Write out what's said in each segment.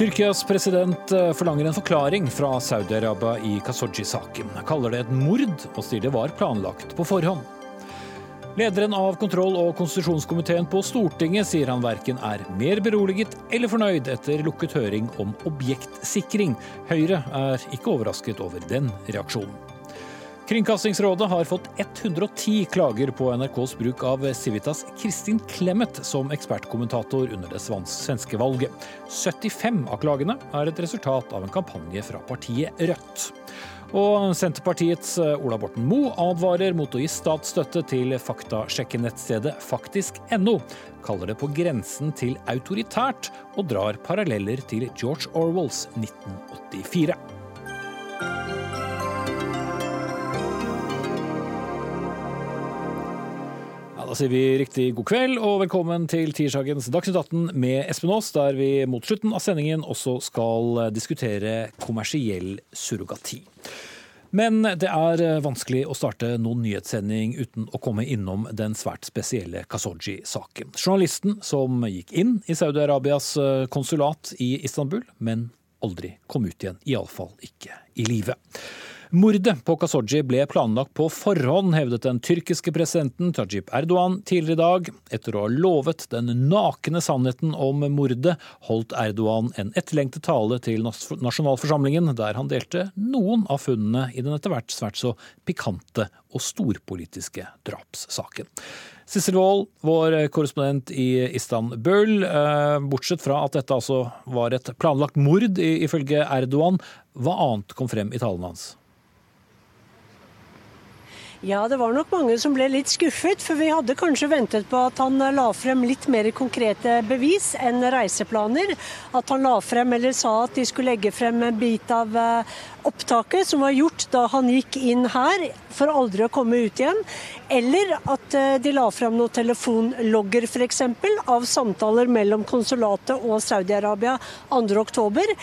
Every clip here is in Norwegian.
Tyrkias president eh, forlanger en forklaring fra Saudi-Arabia i Khashoggi-saken. Kaller det et mord og sier det var planlagt på forhånd. Lederen av kontroll- og konstitusjonskomiteen på Stortinget sier han verken er mer beroliget eller fornøyd etter lukket høring om objektsikring. Høyre er ikke overrasket over den reaksjonen. Kringkastingsrådet har fått 110 klager på NRKs bruk av Civitas Kristin Clemet som ekspertkommentator under det svenske valget. 75 av klagene er et resultat av en kampanje fra partiet Rødt. Og Senterpartiets Ola Borten Moe advarer mot å gi statsstøtte til faktasjekkenettstedet faktisk.no. Kaller det på grensen til autoritært, og drar paralleller til George Orwells 1984. Da sier vi riktig god kveld og velkommen til tirsdagens Dagsnytt 18 med Espen Aas, der vi mot slutten av sendingen også skal diskutere kommersiell surrogati. Men det er vanskelig å starte noen nyhetssending uten å komme innom den svært spesielle Khashoggi-saken. Journalisten som gikk inn i Saudi-Arabias konsulat i Istanbul, men aldri kom ut igjen. Iallfall ikke i live. Mordet på Khashoggi ble planlagt på forhånd, hevdet den tyrkiske presidenten Tajib Erdogan tidligere i dag. Etter å ha lovet den nakne sannheten om mordet, holdt Erdogan en etterlengtet tale til nasjonalforsamlingen, der han delte noen av funnene i den etter hvert svært så pikante og storpolitiske drapssaken. Sissel Wold, vår korrespondent i Istanbul. Eh, bortsett fra at dette altså var et planlagt mord, ifølge Erdogan, hva annet kom frem i talen hans? Ja, det var nok mange som ble litt skuffet, for vi hadde kanskje ventet på at han la frem litt mer konkrete bevis enn reiseplaner. At han la frem eller sa at de skulle legge frem en bit av eh, opptaket som var gjort da han gikk inn her, for aldri å komme ut igjen. Eller at eh, de la frem noen telefonlogger f.eks. av samtaler mellom konsulatet og Saudi-Arabia 2.10.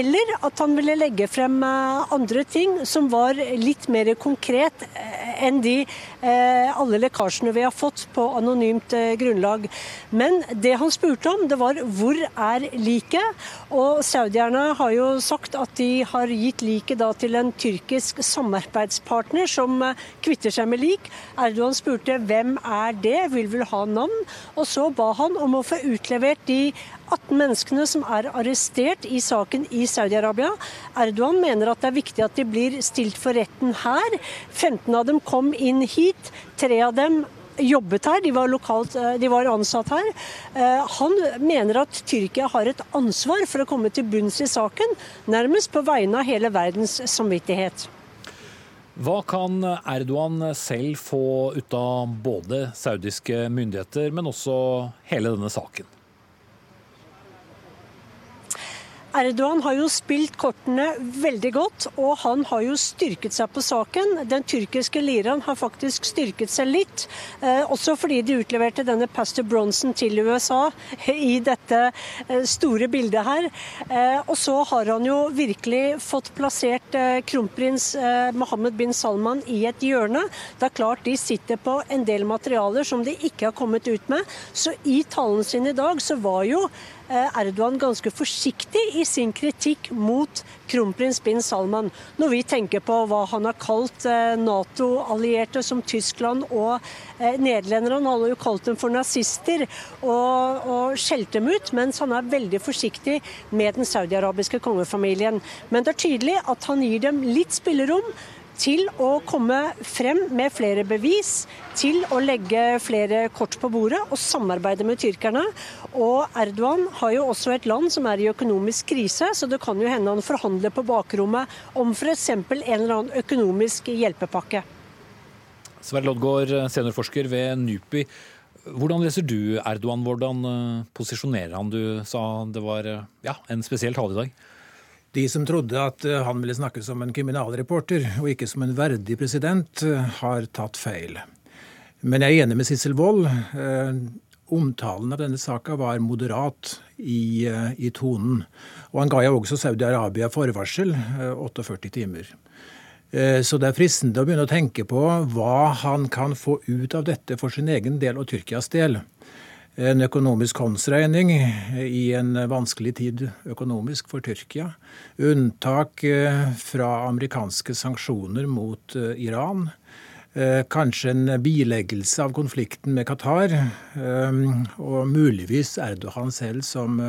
Eller at han ville legge frem eh, andre ting som var litt mer konkret enn de eh, alle lekkasjene vi har fått på anonymt eh, grunnlag. Men det han spurte om, det var hvor er liket? Og saudierne har jo sagt at de har gitt liket til en tyrkisk samarbeidspartner som eh, kvitter seg med lik. Erdogan spurte hvem er det, vil vel ha navn. Og så ba han om å få utlevert de 18 menneskene som er arrestert i saken i Saudi-Arabia. Erdogan mener at det er viktig at de blir stilt for retten her. 15 av dem kom inn hit. Tre av dem jobbet her, de var, lokalt, eh, de var, ansatt her. Eh, han mener at Tyrkia har et ansvar for å komme til bunns i saken, nærmest på vegne av hele verdens samvittighet. Hva kan Erdogan selv få ut av både saudiske myndigheter, men også hele denne saken? Erdogan har jo spilt kortene veldig godt, og han har jo styrket seg på saken. Den tyrkiske liraen har faktisk styrket seg litt, eh, også fordi de utleverte denne Pastor Bronson til USA i dette eh, store bildet her. Eh, og så har han jo virkelig fått plassert kronprins Mohammed bin Salman i et hjørne. Det er klart de sitter på en del materialer som de ikke har kommet ut med. Så i talen sin i dag så var jo Erdogan ganske forsiktig i sin kritikk mot kronprins bin Salman. Når vi tenker på hva han har kalt eh, Nato-allierte som Tyskland og eh, nederlenderne. Han har jo kalt dem for nazister og, og skjelt dem ut, mens han er veldig forsiktig med den saudiarabiske kongefamilien. Men det er tydelig at han gir dem litt spillerom til å komme frem med flere bevis, til å legge flere kort på bordet og samarbeide med tyrkerne. Og Erdogan har jo også et land som er i økonomisk krise, så det kan jo hende han forhandler på bakrommet om f.eks. en eller annen økonomisk hjelpepakke. Sverre Loddgaard, seniorforsker ved NUPI. Hvordan leser du Erdogan? Hvordan eh, posisjonerer han? Du sa det var eh, ja, en spesiell tale i dag. De som trodde at eh, han ville snakke som en kriminalreporter og ikke som en verdig president, eh, har tatt feil. Men jeg er enig med Sissel Wold. Eh, omtalen av denne saka var moderat i, i, tonen. Og han ga jo også Saudi-Arabia forvarsel, 48 timer. Så det er fristende å begynne å tenke på hva han kan få ut av dette for sin egen del og Tyrkias del. En økonomisk håndsregning i en vanskelig tid økonomisk for Tyrkia. Unntak fra amerikanske sanksjoner mot Iran. Kanskje en bileggelse av konflikten med Qatar, og muligvis Erdogan selv som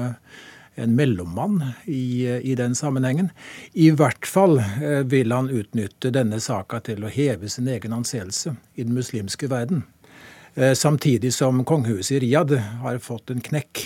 en mellommann i, i, den sammenhengen. I hvert fall eh, vil han utnytte denne saka til å heve sin egen anseelse i den muslimske verden. Eh, samtidig som kongehuset i Riyadh har fått en knekk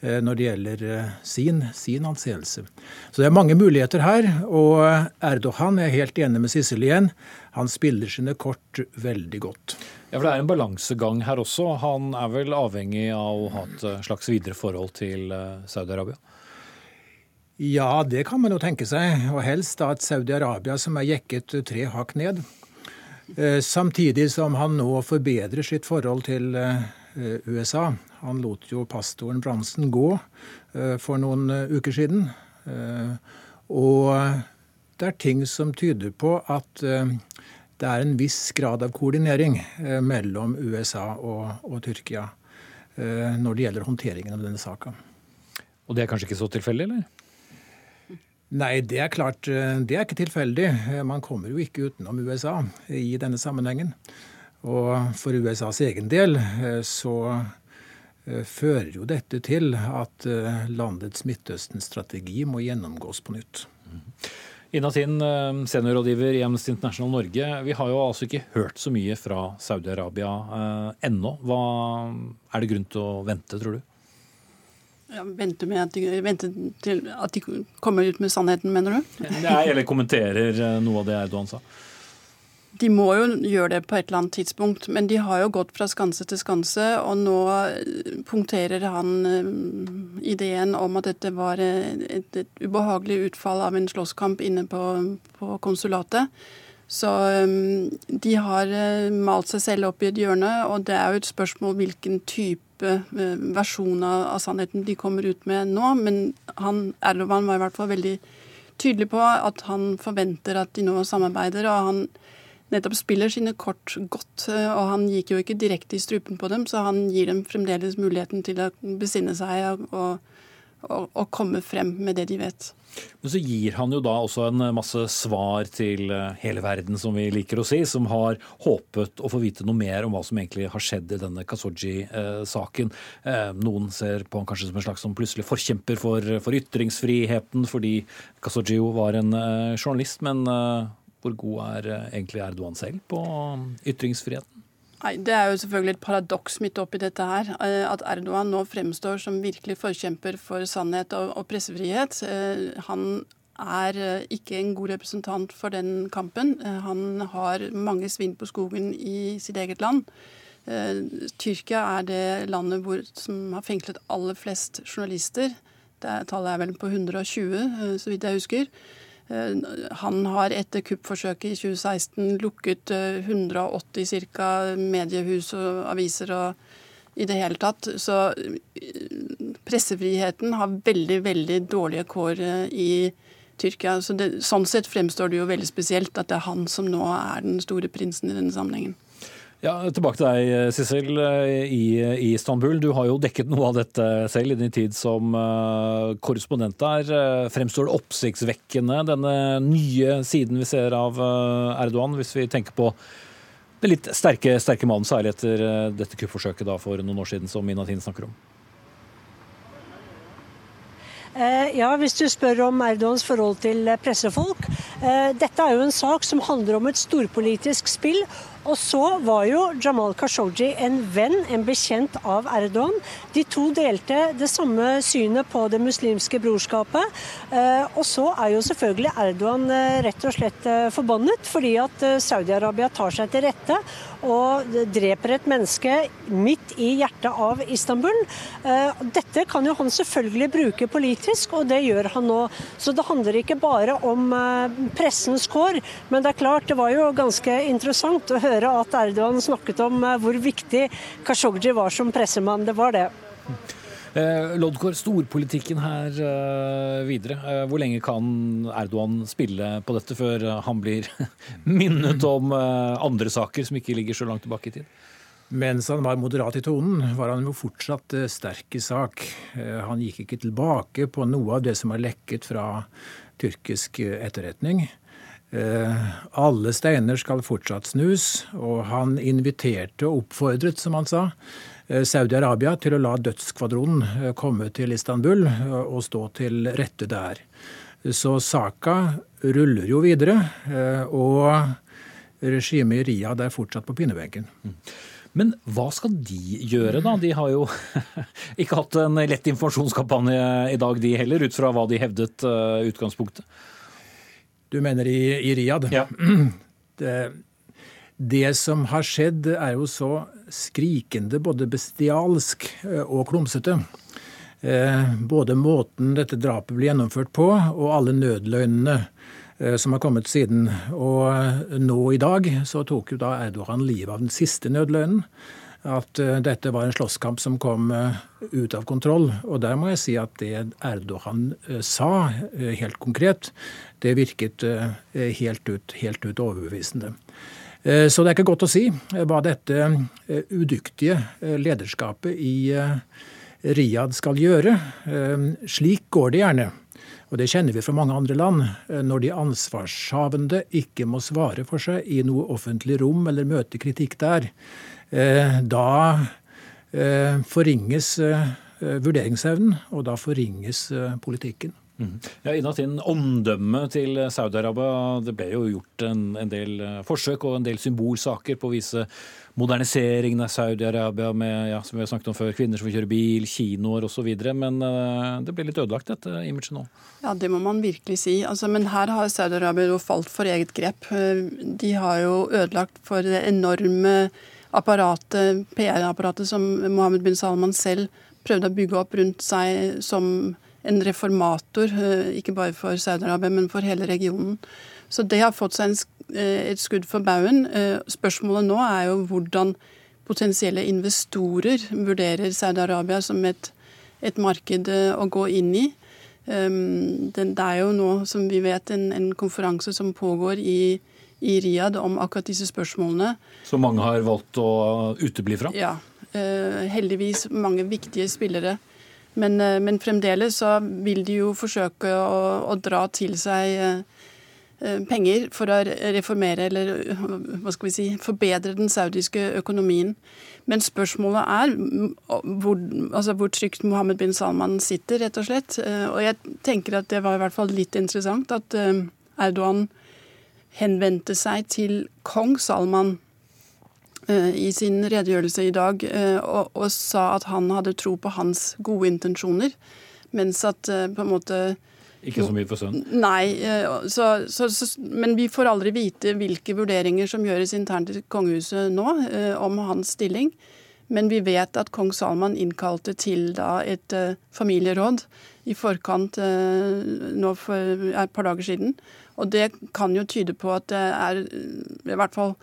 eh, når det gjelder sin, sin anseelse. Så det er mange muligheter her. Og Erdogan er helt enig med Sissel igjen. Han spiller sine kort veldig godt. Ja, for Det er en balansegang her også. Han er vel avhengig av å ha et eh, slags videre forhold til eh, Saudi-Arabia? Ja, det kan man jo tenke seg. Og helst da et Saudi-Arabia som er jekket tre hakk ned. Eh, samtidig som han nå forbedrer sitt forhold til USA. Han lot jo pastoren Bransen gå for noen uker siden. Og det er ting som tyder på at det er en viss grad av koordinering eh, mellom USA og, og Tyrkia eh, når det gjelder håndteringen av denne saka. Og det er kanskje ikke så tilfeldig, eller? Nei, det er klart eh, det er ikke tilfeldig. Man kommer jo ikke utenom USA i denne sammenhengen. Og for USAs egen del så fører jo dette til at landets Midtøsten-strategi må gjennomgås på nytt. Mm. Ina Tind, eh, seniorrådgiver i Amnesty International Norge. Vi har jo altså ikke hørt så mye fra Saudi-Arabia eh, ennå. Hva er det grunn til å vente, tror du? Ja, vente, med at de, vente til at de kommer ut med sannheten, mener du? Nei, eller kommenterer eh, noe av det Erdogan sa. De må jo gjøre det på et eller annet tidspunkt, men de har jo gått fra skanse til skanse, og nå eh, punkterer han eh, ideen om at dette var et, et ubehagelig utfall av en slåsskamp inne på, på konsulatet. Så de har malt seg selv opp i et hjørne, og det er jo et spørsmål hvilken type versjon av sannheten de kommer ut med nå. Men han, Erdogan var i hvert fall veldig tydelig på at han forventer at de nå samarbeider. og han nettopp spiller sine kort godt. Eh, og han gikk jo ikke direkte i strupen på dem, så han gir dem fremdeles muligheten til å besinne seg og, og, og komme frem med det de vet. Men så gir han jo da også en masse svar til eh, hele verden, som vi liker å si, som har håpet å få vite noe mer om hva som egentlig har skjedd i denne Kasoji-saken. Eh, noen ser på han kanskje som en slags som plutselig forkjemper for, for ytringsfriheten, fordi Kasoji jo var en journalist, men hvor god er eh, egentlig Erdogan selv på ytringsfriheten? Nei, Det er jo selvfølgelig et paradoks midt oppi dette her. Eh, at Erdogan nå fremstår som virkelig forkjemper for sannhet og, pressefrihet. Eh, han er ikke en god representant for den kampen. Han har mange svinn på skogen i sitt eget land. Tyrkia er det landet hvor, som har fengslet aller flest journalister. Det tallet er vel på 120, så vidt jeg husker. Eh, han har etter kuppforsøket i 2016 lukket 180 eh, ca. mediehus og aviser og i det hele tatt. Så eh, pressefriheten har veldig, veldig dårlige kår i Tyrkia. Så det, sånn sett fremstår det jo veldig spesielt at det er han som nå er den store prinsen i denne sammenhengen. Ja, Tilbake til deg, Sissel, i, i, Istanbul. Du har jo dekket noe av dette selv i din tid som korrespondent der. Fremstår det oppsiktsvekkende, denne nye siden vi ser av Erdogan, hvis vi tenker på den litt sterke, sterke mannen, særlig etter dette kuppforsøket for noen år siden, som Minatin snakker om? Ja, hvis du spør om Erdogans forhold til pressefolk. Dette er jo en sak som handler om et storpolitisk spill og så var jo Jamal Khashoggi en venn, en bekjent av Erdogan. De to delte det samme synet på det muslimske brorskapet. Eh, og så er jo selvfølgelig Erdogan eh, rett og slett eh, forbannet fordi at Saudi-Arabia tar seg til rette og dreper et menneske midt i hjertet av Istanbul. Dette kan jo han selvfølgelig bruke politisk, og det gjør han nå. Så det handler ikke bare om pressens kår, men det er klart, det var jo ganske interessant å høre at Erdogan snakket om eh, hvor viktig Khashoggi var som pressemann. Det var det. Eh, Lodkår, storpolitikken her eh, videre. Eh, hvor lenge kan Erdogan spille på dette før han blir minnet om andre saker som ikke ligger så langt tilbake i tid? Mens han var moderat i tonen, var han jo fortsatt sterk i sak. Han gikk ikke tilbake på noe av det som er lekket fra tyrkisk etterretning. Alle steiner skal fortsatt snus, og han inviterte og oppfordret, som han sa, Saudi-Arabia til å la dødskvadronen komme til Istanbul og stå til rette der. Så saka ruller jo videre, og regimet i Riyadh er fortsatt på pinnebenken. Mm. Men hva skal de gjøre, da? De har jo ikke hatt en lett informasjonskampanje i dag, de heller, ut fra hva de hevdet utgangspunktet. Du mener i, i Riyadh? Ja. Det, det, som har skjedd, er jo så skrikende både bestialsk eh, og klumsete. Eh, både måten dette drapet ble gjennomført på, og alle nødløgnene Eh, som har kommet siden. Og nå i dag så tok jo da Erdogan livet av den siste nødløgnen. At dette var en slåsskamp som kom ut av kontroll. Og der må jeg si at det Erdogan sa, helt konkret, det virket helt ut, helt ut overbevisende. Så det er ikke godt å si hva dette udyktige lederskapet i Riyadh skal gjøre. Slik går det gjerne. Og det kjenner vi fra mange andre land. Eh, når de ansvarshavende ikke må svare for seg i noe offentlig rom eller møte kritikk der, eh, da eh, forringes vurderingsevnen, og da forringes politikken. Mm. Ja, Inatin, Omdømmet til Saudi-Arabia Det ble jo gjort en, en, del forsøk og en del symbolsaker på å vise moderniseringen av Saudi-Arabia med ja, som vi har snakket om før, kvinner som får kjøre bil, kinoer osv. Men uh, det ble litt ødelagt, dette imaget nå? Ja, det må man virkelig si. Altså, men her har Saudi-Arabia falt for eget grep. Eh, de har jo ødelagt for det enorme apparatet, PR-apparatet som Mohammed bin Salman selv prøvde å bygge opp rundt seg som en reformator, eh, ikke bare for Saudi-Arabia, men for hele regionen. Så det har fått seg en Eh, et skudd for baugen. Eh, spørsmålet nå er jo hvordan potensielle investorer vurderer Saudi-Arabia som et, et, marked å gå inn i. Det er jo nå, som vi vet, en, en konferanse som pågår i, i Riyadh om akkurat disse spørsmålene. Som mange har valgt å utebli fra? Ja. Heldigvis mange viktige spillere. Men, men fremdeles så vil de jo forsøke å, å dra til seg Eh, penger for å reformere eller hva skal vi si, forbedre den saudiske økonomien. Men spørsmålet er hvor, altså hvor trygt Mohammed bin Salman sitter, rett og slett. Eh, og jeg tenker at det var i hvert fall litt interessant at eh, Erdogan henvendte seg til kong Salman i sin redegjørelse i dag og, og sa at han hadde tro på hans gode intensjoner, mens at på en måte ikke så mye for sønnen? Nei, eh, så, så, så, men vi får aldri vite hvilke vurderinger som gjøres internt i kongehuset nå eh, om hans stilling. Men vi vet at kong Salman innkalte til da et familieråd i forkant nå for et par dager siden. Og det kan jo tyde på at det er i hvert fall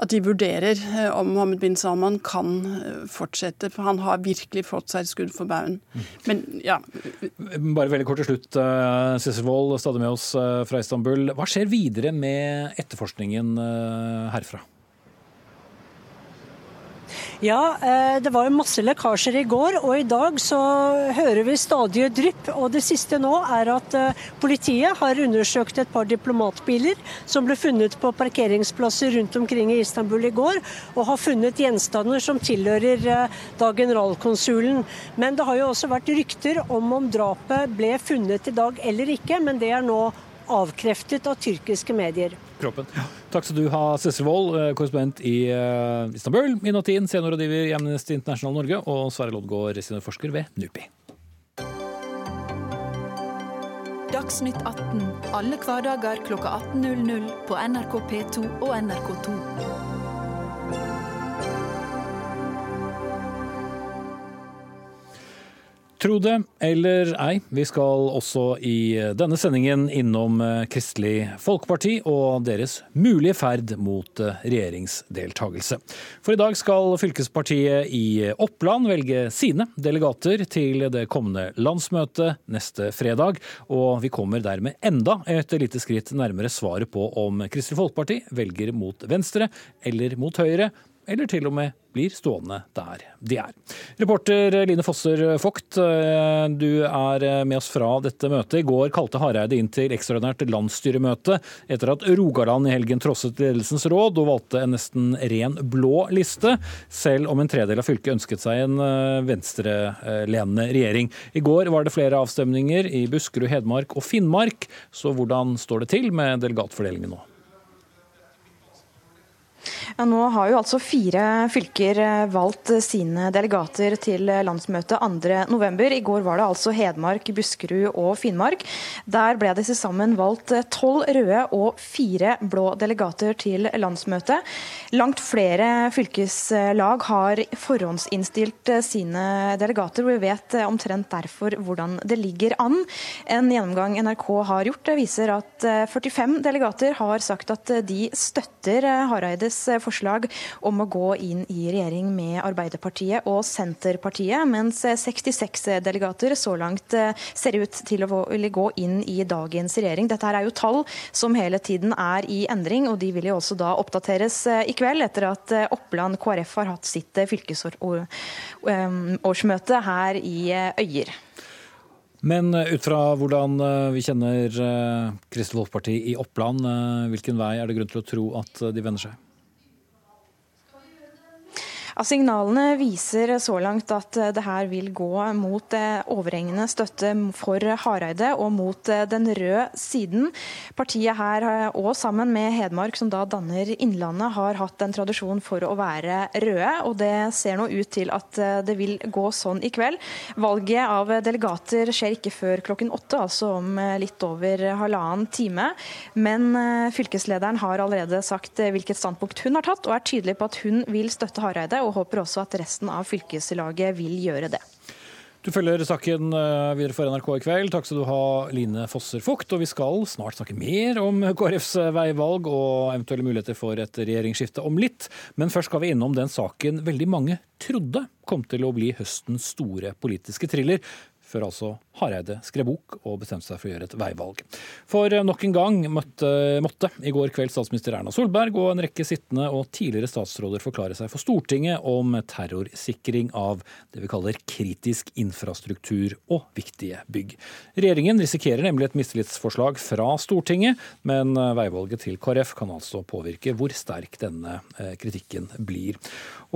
at de vurderer eh, om Mohammed bin Salman kan eh, fortsette. For han har virkelig fått seg et skudd for baugen. Men ja. Bare veldig kort til slutt. Cecil eh, Wold, stadig med oss fra Istanbul. Hva skjer videre med etterforskningen herfra? Ja, eh, det var masse lekkasjer i går, og i dag så hører vi stadige drypp. Og det siste nå er at eh, politiet har undersøkt et par diplomatbiler som ble funnet på parkeringsplasser rundt omkring i Istanbul i går, og har funnet gjenstander som tilhører eh, da generalkonsulen. Men det har jo også vært rykter om om drapet ble funnet i dag eller ikke, men det er nå avkreftet av tyrkiske medier. Kroppen. Takk skal du ha, Cecil Wold, eh, korrespondent i eh, Istanbul, Minatin, seniorrådgiver i Amnesty International Norge, og Sverre Loddgaard, seniorforsker ved NUPI. Dagsnytt 18 alle hverdager kl 18.00 på NRK P2 og NRK2. Tro det eller ei, vi skal også i denne sendingen innom eh, Kristelig Folkeparti og deres mulige ferd mot eh, regjeringsdeltagelse. For i dag skal fylkespartiet i Oppland velge sine delegater til det kommende landsmøtet neste fredag, og vi kommer dermed enda et lite skritt nærmere svaret på om Kristelig Folkeparti velger mot venstre eller mot høyre, eller til og med blir stående der de er. Reporter Line Fosser Vogt, eh, du er med oss fra dette møtet. I går kalte Hareide inn til ekstraordinært landsstyremøte etter at Rogaland i helgen trosset ledelsens råd og valgte en nesten ren blå liste, selv om en tredel av fylket ønsket seg en eh, venstrelenende regjering. I går var det flere avstemninger i Buskerud, Hedmark og Finnmark, så hvordan står det til med delegatfordelingen nå? Ja, nå har jo altså fire fylker eh, valgt sine delegater til landsmøtet 2.11. I går var det altså Hedmark, Buskerud og Finnmark. Der ble det til sammen valgt tolv røde og fire blå delegater til landsmøtet. Langt flere fylkeslag har forhåndsinnstilt sine delegater, og vi vet omtrent derfor hvordan det ligger an. En gjennomgang NRK har gjort viser at 45 delegater har sagt at de støtter Hareides forslag forslag om å gå inn i regjering med Arbeiderpartiet og Senterpartiet, mens 66 delegater så langt eh, ser ut til å gå inn i dagens regjering. Dette er jo tall som hele tiden er i endring, og de vil jo også da oppdateres eh, i kveld, etter at eh, Oppland KrF har hatt sitt fylkesårsmøte her i Øyer. Men ut fra hvordan vi kjenner Kristelig Folkeparti i Oppland, hvilken vei er det grunn til å tro at de vender seg? Signalene viser så langt at det her vil gå mot eh, overhengende støtte for Hareide og mot eh, den røde siden. Partiet her, eh, og sammen med Hedmark, som da danner Innlandet, har hatt en tradisjon for å være røde. og Det ser nå ut til at det vil gå sånn i kveld. Valget av delegater skjer ikke før klokken åtte, altså om litt over halvannen time. Men fylkeslederen har allerede sagt hvilket standpunkt hun har tatt, og er tydelig på at hun vil støtte Hareide. og og håper også at resten av fylkeslaget vil gjøre det. Du følger saken eh, videre for NRK i kveld. Takk skal du ha, Line Fosser Fugt. Og vi skal snart snakke mer om KrFs veivalg og eventuelle muligheter for et regjeringsskifte om litt. Men først skal vi innom den saken veldig mange trodde kom til å bli høstens store politiske thriller, før altså Hareide skrev bok og bestemte seg for å gjøre et veivalg. For nok en gang måtte, måtte i går kveld statsminister Erna Solberg og en rekke sittende og tidligere statsråder forklare seg for Stortinget om terrorsikring av det vi kaller kritisk infrastruktur og viktige bygg. Regjeringen risikerer nemlig et mistillitsforslag fra Stortinget, men veivalget til KrF kan altså påvirke hvor sterk denne eh, kritikken blir.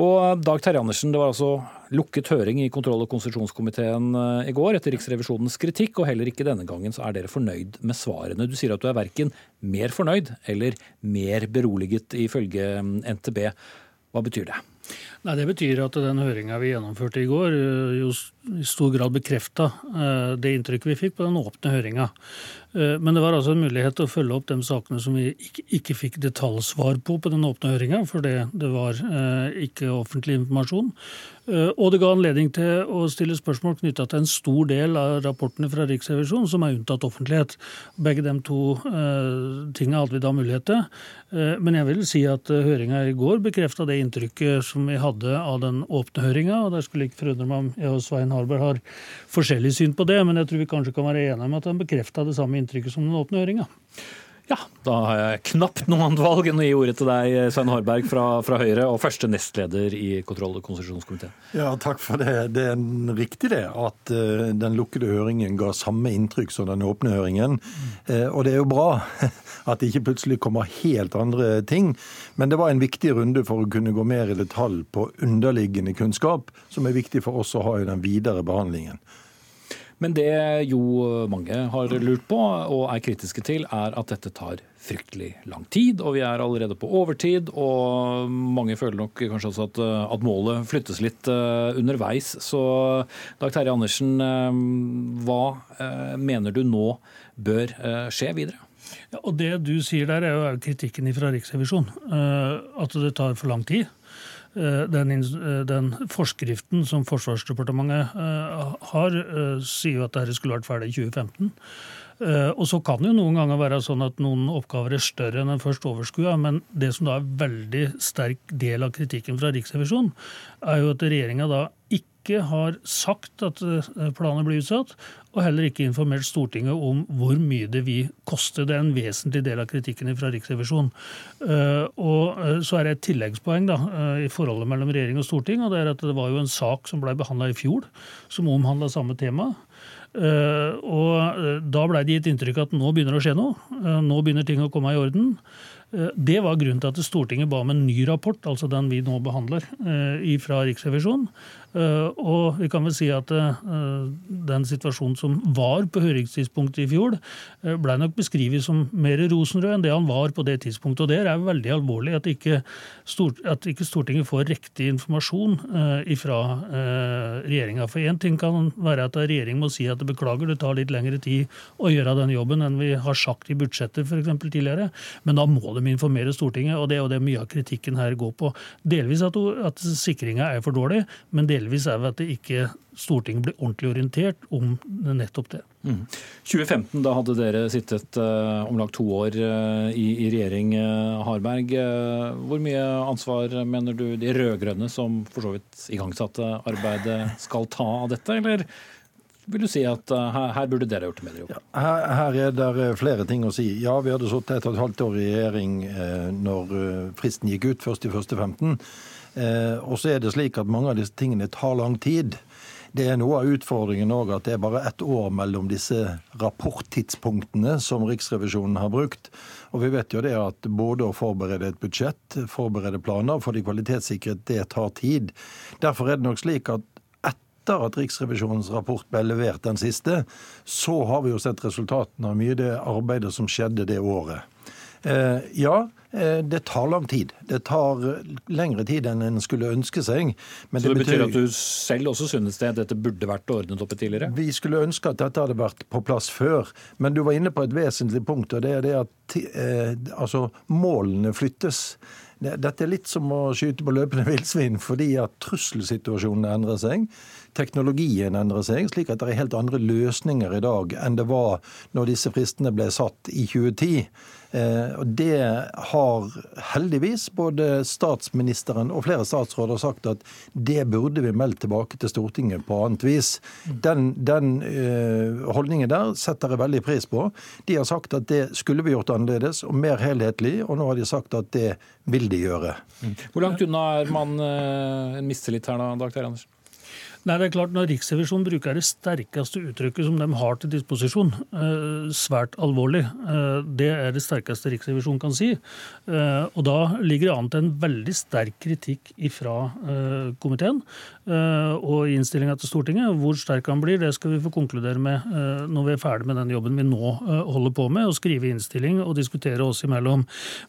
Og Dag Terje Andersen, det var altså lukket høring i kontroll- og konstitusjonskomiteen eh, i går etter Riksrevisjonens kritikk, og heller ikke denne gangen så er dere fornøyd med svarene. Du sier at du er verken mer fornøyd eller mer beroliget ifølge mm, NTB. Hva betyr det? Nei, Det betyr at den høringa vi gjennomførte i går, eh, jo i stor grad bekrefta eh, det inntrykket vi fikk på den åpne høringa. Eh, men det var altså en mulighet til å følge opp de sakene som vi ikke, fikk detaljsvar på på den åpne høringa, for det var eh, ikke offentlig informasjon. Eh, og det ga anledning til å stille spørsmål knytta til en stor del av rapportene fra Riksrevisjonen som er unntatt offentlighet. Begge de to tingene hadde vi da mulighet til. Eh, men jeg vil si at høringa i går bekrefta det inntrykket som vi hadde av den åpne høringa. Og der skulle ikke forundre meg om jeg og Svein Harberg har forskjellig syn på det, men jeg tror vi kanskje kan være enige om at den bekrefta det samme inntrykket som den åpne høringa. Ja, da har jeg knapt noe annet valg enn å gi ordet til deg, Svein Harberg fra, fra, Høyre, og første nestleder i kontroll- og konstitusjonskomiteen. Ja, takk for det. Det er riktig det, at uh, den lukkede høringen ga samme inntrykk som den åpne høringen. Uh, og det er jo bra at det ikke plutselig kommer helt andre ting. Men det var en viktig runde for å kunne gå mer i detalj på underliggende kunnskap, som er viktig for oss å ha i den videre behandlingen. Men det jo mange har lurt på og er kritiske til, er at dette tar fryktelig lang tid. Og vi er allerede på overtid, og mange føler nok kanskje også at, at målet flyttes litt uh, underveis. Så Dag Terje Andersen, uh, hva mener du nå bør skje videre? Ja, og Det du sier der, er jo kritikken fra Riksrevisjonen. At det tar for lang tid. Eh, den, eh, den, forskriften som Forsvarsdepartementet eh, har, sier jo at dette skulle vært ferdig i 2015. Og så kan det jo noen ganger være sånn at noen oppgaver er større enn en først overskua, men det som da er veldig sterk del av kritikken fra Riksrevisjonen, er jo at regjeringa da ikke har sagt at eh, planen blir utsatt, og heller ikke informert Stortinget om hvor mye det vil koste. Det er en vesentlig del av kritikken fra Riksrevisjonen. Eh, og eh, Så er det et tilleggspoeng da, i forholdet mellom regjering og storting. og det er at det var jo en sak som ble behandla i fjor, som omhandla samme tema. Og Da ble det gitt inntrykk at nå begynner det å skje noe. Nå begynner ting å komme i orden. Det var grunnen til at Stortinget ba om en ny rapport, altså den vi nå behandler, eh, fra Riksrevisjonen. Eh, og vi kan vel si at den situasjonen som var på høringstidspunktet i fjor, ble nok beskrevet som mer rosenrød enn det han var på det tidspunktet. Og det er veldig alvorlig at ikke Stortinget får riktig informasjon fra regjeringa. For én ting kan være at regjeringen må si at det beklager, det tar litt lengre tid å gjøre den jobben enn vi har sagt i budsjettet f.eks. tidligere, men da må de informere Stortinget, og det er jo det mye av kritikken her går på. Delvis at, at sikringa er for dårlig, men delvis er det at det ikke Stortinget blir ordentlig orientert om nettopp det. Mm. 2015, da hadde dere sittet uh, om lag to år uh, i, i, regjering, uh, Harberg. hvor mye ansvar mener du de rød-grønne, som for så vidt igangsatte arbeidet, skal ta av dette, eller vil du si at her, her, burde dere gjort en bedre jobb? Ja, her, her, er det flere ting å si. Ja, vi hadde sittet et og et halvt år i regjering eh, når fristen gikk ut, 1.1.15. Eh, og så er det slik at mange av disse tingene tar lang tid. Det er noe av utfordringen òg at det er bare ett år mellom disse rapporttidspunktene som Riksrevisjonen har brukt. Og vi vet jo det at både å forberede et budsjett, forberede planer, for de kvalitetssikret, det tar tid. Derfor er det nok slik at etter at Riksrevisjonens rapport ble levert, den siste, så har vi jo sett resultatene av mye av det arbeidet som skjedde det året. Eh, ja, eh, det tar lang tid. Det tar lengre tid enn en skulle ønske seg. så det, det betyr, betyr, at du selv også synes det dette burde vært ordnet opp tidligere? Vi skulle ønske at dette hadde vært på plass før. Men du var inne på et vesentlig punkt, og det er det at eh, altså, målene flyttes. Dette er litt som å skyte på løpende villsvin, fordi at trusselsituasjonen endrer seg teknologien endrer seg, slik at det er helt andre løsninger i dag enn det var når disse fristene ble satt i 2010. Eh, og Det har heldigvis både statsministeren og flere statsråder sagt at det burde vi meldt tilbake til Stortinget på annet vis. Den, den uh, holdningen der setter jeg veldig pris på. De har sagt at det skulle vi gjort annerledes og mer helhetlig, og nå har de sagt at det vil de gjøre. Hvor langt unna er man uh, en mistillit her da, Dag Terje Andersen? Nei, det er klart Når Riksrevisjonen bruker det sterkeste uttrykket som de har til disposisjon, eh, svært alvorlig, eh, det er det sterkeste Riksrevisjonen kan si. Eh, og da ligger det an til en veldig sterk kritikk fra komiteen og i innstillinga til Stortinget. Hvor sterk han blir, det skal vi få konkludere med når vi er ferdig med den jobben vi nå holder på med, å skrive innstilling og diskutere oss imellom.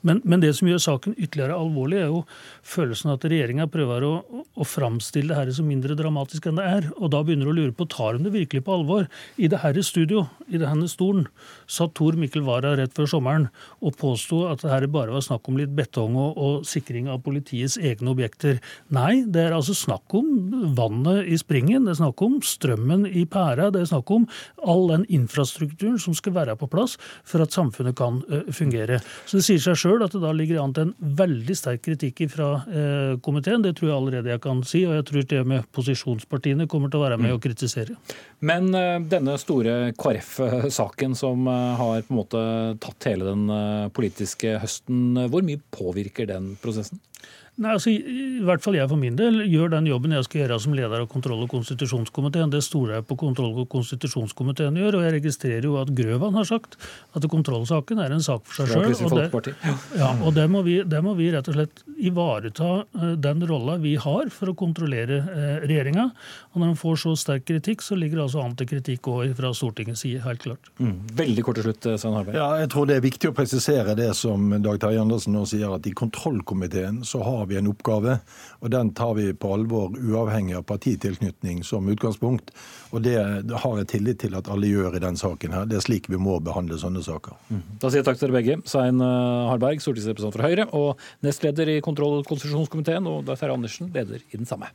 Men, men, det som gjør saken ytterligere alvorlig, er jo følelsen at regjeringa prøver å, å framstille det her som mindre dramatisk enn det er. Og da begynner du å lure på tar de det virkelig på alvor. I det herre studio, i denne stolen, satt Tor Mikkel Wara rett før sommeren og påsto at det her bare var snakk om litt betong og, og, sikring av politiets egne objekter. Nei, det er altså snakk om vannet i springen, det er snakk om strømmen i pæra, det er snakk om all den infrastrukturen som skal være på plass for at samfunnet kan uh, fungere. Så det sier seg sjøl at det da ligger an til en veldig sterk kritikk fra uh, komiteen. Det tror jeg allerede jeg kan si, og jeg tror det med posisjonspartiene kommer til å være med og kritisere. Men eh, denne store KrF-saken som eh, har på en måte tatt hele den eh, politiske høsten, hvor mye påvirker den prosessen? Nei, altså, I hvert fall jeg for min del gjør den jobben jeg skal gjøre som leder av kontroll- og konstitusjonskomiteen. Det stoler jeg på kontroll- og konstitusjonskomiteen gjør. Og jeg registrerer jo at Grøvan har sagt at kontrollsaken er en sak for seg sjøl. Og, ja, og det må, vi, det må, vi, rett og slett ivareta uh, den rolla vi har for å kontrollere uh, regjeringa. Og når de får så sterk kritikk, så ligger det altså an til kritikk òg fra Stortingets side, helt klart. Mm. Veldig kort til slutt, eh, Svein Harberg. Ja, jeg tror det er viktig å presisere det som Dag Terje Andersen nå sier, at i kontrollkomiteen så har har vi en oppgave, og den tar vi på alvor uavhengig av partitilknytning som utgangspunkt. Og det har jeg tillit til at alle gjør i den saken her. Det er slik vi må behandle sånne saker. Mm. Da sier jeg takk til dere begge. Svein eh, Harberg, stortingsrepresentant for Høyre, og nestleder i kontroll- og konstitusjonskomiteen, og Dag Terje Andersen, leder i den samme.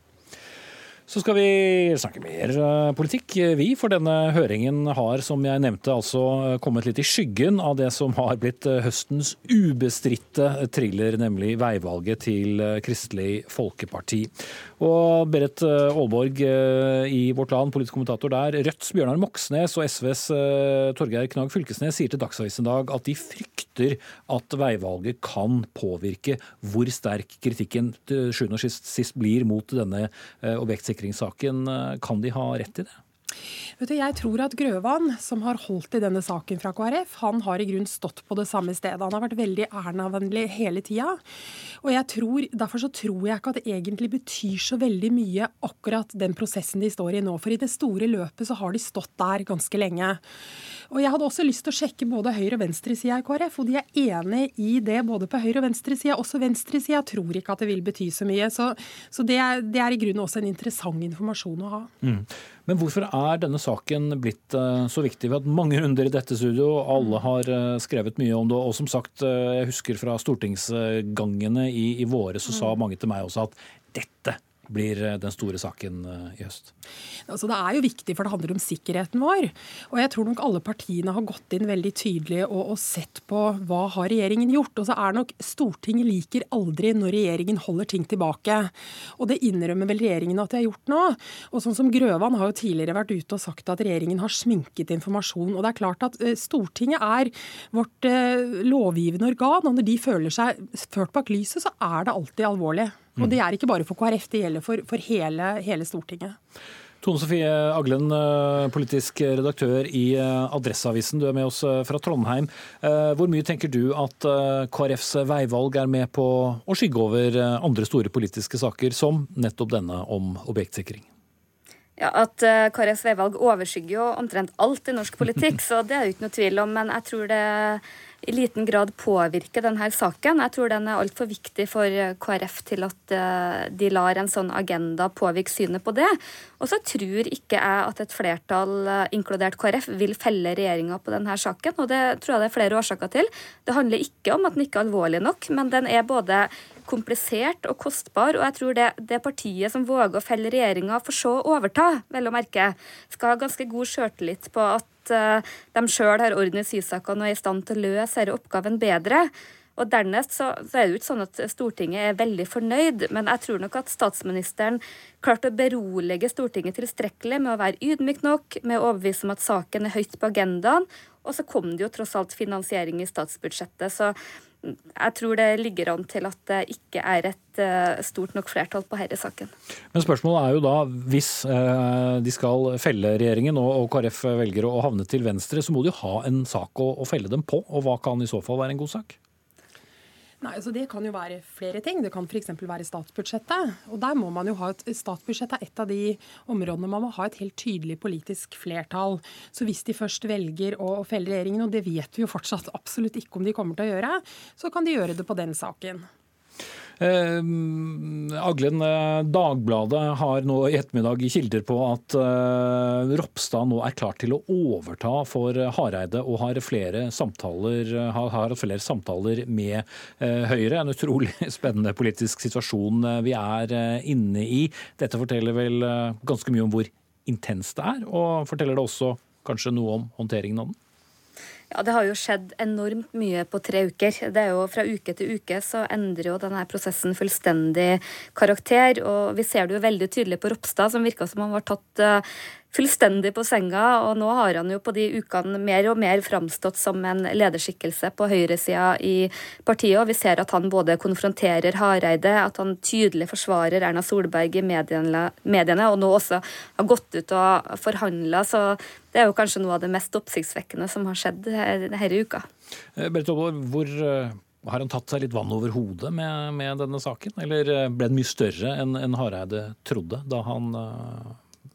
Så skal vi snakke mer eh, politikk, vi. For denne høringen har, som jeg nevnte, altså eh, kommet litt i skyggen av det som har blitt eh, høstens ubestridte thriller, nemlig veivalget til Kristelig Folkeparti. Og Berit Aalborg i Vårt Land, politisk kommentator der. Rødts Bjørnar Moxnes og SVs Torgeir Knag Fylkesnes sier til Dagsavisen i dag at de frykter at veivalget kan påvirke hvor sterk kritikken til sjuende og sist blir mot denne objektsikringen sikringssaken. Eh, kan de ha rett i det? Du, jeg tror at Grøvan, som har holdt i denne saken fra KrF, han har i grunn stått på det samme stedet. Han har vært veldig Erna-vennlig hele tida. Og derfor så tror jeg ikke at det egentlig betyr så veldig mye akkurat den prosessen de står i nå. For i det store løpet så har de stått der ganske lenge. Og Jeg hadde også lyst til å sjekke både høyre- og venstresida i KrF, og de er enig i det både på høyre- og venstresida. Også venstresida tror ikke at det vil bety så mye. Så, så det, er, det, er, i grunnen også en interessant informasjon å ha. Mm. Men hvorfor er denne saken blitt uh, så viktig? Vi har hatt mange runder i dette studio, alle har uh, skrevet mye om det. Og som sagt, uh, jeg husker fra stortingsgangene i, i våre, så sa mm. mange til meg også at dette blir eh, den store saken eh, i høst? Altså, det er jo viktig, for det handler om sikkerheten vår. Og jeg tror nok alle partiene har gått inn veldig tydelig og, og sett på hva har regjeringen gjort. Og så er nok Stortinget liker aldri når regjeringen holder ting tilbake. Og det innrømmer vel regjeringen at de har gjort nå. Og sånn som Grøvan har jo tidligere vært ute og sagt at regjeringen har sminket informasjon. Og det er klart at eh, Stortinget er vårt lovgivende organ, og når de føler seg ført bak lyset, så er det alltid alvorlig. Og det er ikke bare for KrF, det gjelder for, for hele, hele Stortinget. Tone Sofie Aglen, eh, politisk redaktør i eh, Adresseavisen. Du er med oss eh, fra Trondheim. Hvor mye tenker du at KrFs veivalg er med på å skygge over andre store politiske saker, som nettopp denne om objektsikring? Ja, At KrFs veivalg overskygger jo omtrent alt i norsk politikk, så det er jo ikke noe tvil om. Men jeg tror det i liten grad påvirke denne saken. Jeg tror den er altfor viktig for KrF til at eh, de lar en sånn agenda påvirke synet på det. Og så tror ikke jeg at et flertall, eh, inkludert KrF, vil felle regjeringa på denne saken. Og det tror jeg det er flere årsaker til. Det handler ikke om at den ikke er alvorlig nok, men den er både komplisert og kostbar. Og jeg tror det, det partiet som våger å felle regjeringa for så å overta, vel å merke, skal ha ganske god sjøltillit på at uh, de sjøl har orden i sysakene og er i stand til å løse denne oppgaven bedre. Og Dernest så, så, er det jo ikke sånn at Stortinget er veldig fornøyd, men jeg tror nok at statsministeren klarte å berolige Stortinget tilstrekkelig med å være ydmyk nok, med å overbevise om at saken er høyt på agendaen. Og så kom det jo tross alt finansiering i statsbudsjettet. Så jeg tror det ligger an til at det ikke er et uh, stort nok flertall på denne saken. Men spørsmålet er jo da, hvis uh, de skal felle regjeringen og, KrF velger å havne til venstre, så må de jo ha en sak å felle dem på. Og hva kan i så fall være en god sak? Nei, altså Det kan jo være flere ting. Det kan f.eks. være statsbudsjettet. Og der må man jo ha et Statsbudsjettet er et av de områdene man må ha et helt tydelig politisk flertall. Så hvis de først velger å felle regjeringen, og det vet vi jo fortsatt absolutt ikke om de kommer til å gjøre, så kan de gjøre det på den saken. Eh, Aglen, eh, Dagbladet har nå i ettermiddag kilder på at eh, Ropstad nå er klar til å overta for Hareide og har flere samtaler, har, har flere samtaler med Høyre. En utrolig spennende politisk situasjon vi er inne i. Dette forteller vel ganske mye om hvor intenst det er, og forteller det også kanskje noe om håndteringen av den? Ja, Det har jo skjedd enormt mye på tre uker. Det er jo Fra uke til uke så endrer jo denne prosessen fullstendig karakter. og Vi ser det jo veldig tydelig på Ropstad, som virka som han var tatt uh, fullstendig på senga, og nå har han jo på de ukene mer og mer framstått som en lederskikkelse på høyresida i partiet, og vi ser at han både konfronterer Hareide, at han tydelig forsvarer Erna Solberg i mediene, og nå også har gått ut og forhandla, så det er jo kanskje noe av det mest oppsiktsvekkende som har skjedd denne uka. Eh, Berit Aalborg, hvor eh, har han tatt seg litt vann over hodet med, med, denne saken, eller eh, ble den mye større enn en Hareide trodde da han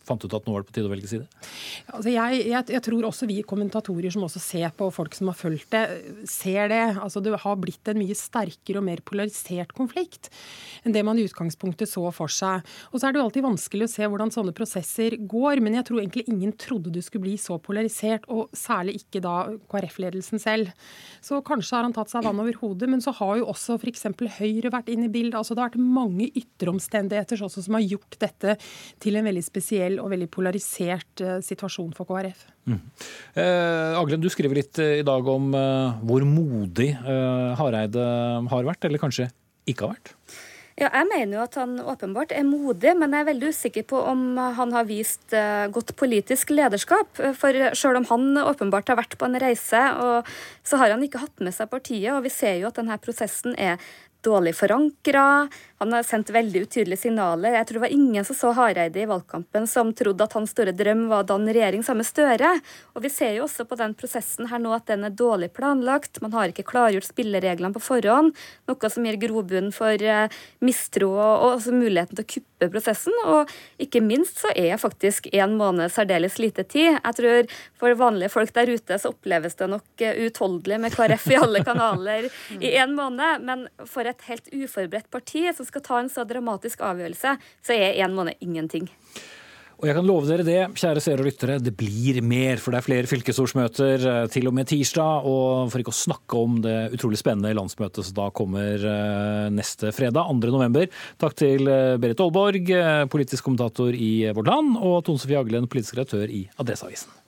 fant ut at nå var det på tide å velge side? Altså jeg, jeg, jeg, tror også vi kommentatorer som også ser på folk som har fulgt det, ser det. Altså det har blitt en mye sterkere og mer polarisert konflikt enn det man i utgangspunktet så for seg. Og så er det jo alltid vanskelig å se hvordan sånne prosesser går, men jeg tror egentlig ingen trodde det skulle bli så polarisert, og særlig ikke da KrF-ledelsen selv. Så kanskje har han tatt seg vann over hodet, men så har jo også f.eks. Høyre vært inne i bildet. Altså det har vært mange ytteromstendigheter omstendigheter som har gjort dette til en veldig spesiell og veldig polarisert uh, situasjon for KrF. Mm. Eh, Aglen, du skriver litt eh, i dag om eh, hvor modig eh, Hareide har vært, eller kanskje ikke har vært? Ja, jeg mener jo at han åpenbart er modig, men jeg er veldig usikker på om han har vist godt politisk lederskap. For selv om han åpenbart har vært på en reise, så har han ikke hatt med seg partiet. Og vi ser jo at denne prosessen er dårlig forankra. Han har sendt veldig utydelige signaler. Jeg tror det var ingen som så Hareide i valgkampen som trodde at hans store drøm var å danne regjering sammen med Støre. Og vi ser jo også på den prosessen her nå at den er dårlig planlagt. Man har ikke klargjort spillereglene på forhånd, noe som gir grobunn for eh, mistro og også muligheten til å kuppe prosessen. Og ikke minst så er faktisk én måned særdeles lite tid. Jeg tror for vanlige folk der ute så oppleves det nok uutholdelig utholdelig med KrF i alle kanaler i én måned, men for et helt uforberedt parti som skal ta en så dramatisk avgjørelse, så er én måned ingenting. Og jeg kan love dere det, kjære seere og lyttere, det blir mer. For det er flere fylkesårsmøter eh, til og med tirsdag. Og for ikke å snakke om det utrolig spennende landsmøtet som da kommer eh, neste fredag, 2. november. Takk til eh, Berit Aalborg, politisk kommentator i Vårt Land, og Tone Sofie Aglen, politisk redaktør i Adresseavisen.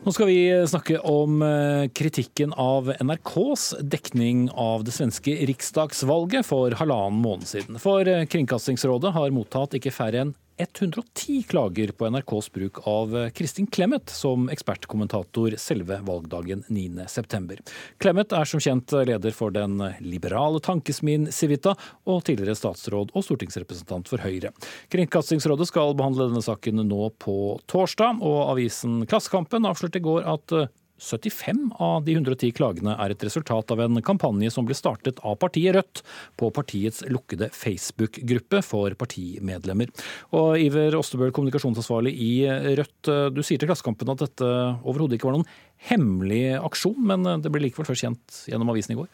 Nå skal vi snakke om eh, kritikken av NRKs dekning av det svenske riksdagsvalget for halvannen måned siden. For eh, Kringkastingsrådet har mottatt ikke færre enn 110 klager på NRKs bruk av Kristin Clemet som ekspertkommentator selve valgdagen 9.9. Clemet er som kjent leder for den liberale tankesmien Civita, og tidligere statsråd og stortingsrepresentant for Høyre. Kringkastingsrådet skal behandle denne saken nå på torsdag, og avisen Klassekampen avslørte i går at 75 av de 110 klagene er et resultat av en kampanje som ble startet av partiet Rødt på partiets lukkede Facebook-gruppe for partimedlemmer. Og Iver Ostebøl, kommunikasjonsansvarlig i Rødt, du sier til Klassekampen at dette overhodet ikke var noen hemmelig aksjon, men det ble likevel først kjent gjennom avisen i går?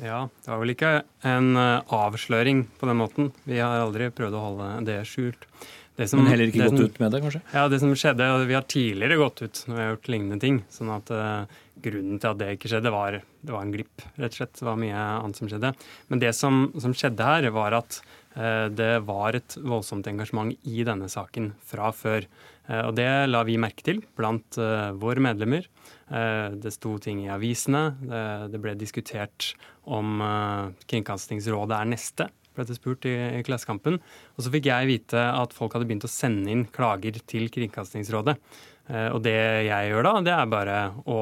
Ja, det var vel ikke en eh, avsløring på den måten. Vi har aldri prøvd å holde det skjult. Som, Men heller ikke gått som, ut med det, kanskje? Ja, det som skjedde, og Vi har tidligere gått ut når vi har gjort lignende ting. sånn at uh, Grunnen til at det ikke skjedde, var, det var en glipp. rett og slett. Det var mye annet som skjedde. Men det som, som skjedde her, var at uh, det var et voldsomt engasjement i denne saken fra før. Uh, og det la vi merke til blant våre medlemmer. Det sto ting i avisene. Det, det ble diskutert om Kringkastingsrådet er neste ble det spurt i, i Klassekampen. Og så fikk jeg vite at folk hadde begynt å sende inn klager til Kringkastingsrådet. Eh, og det jeg gjør da, det er bare å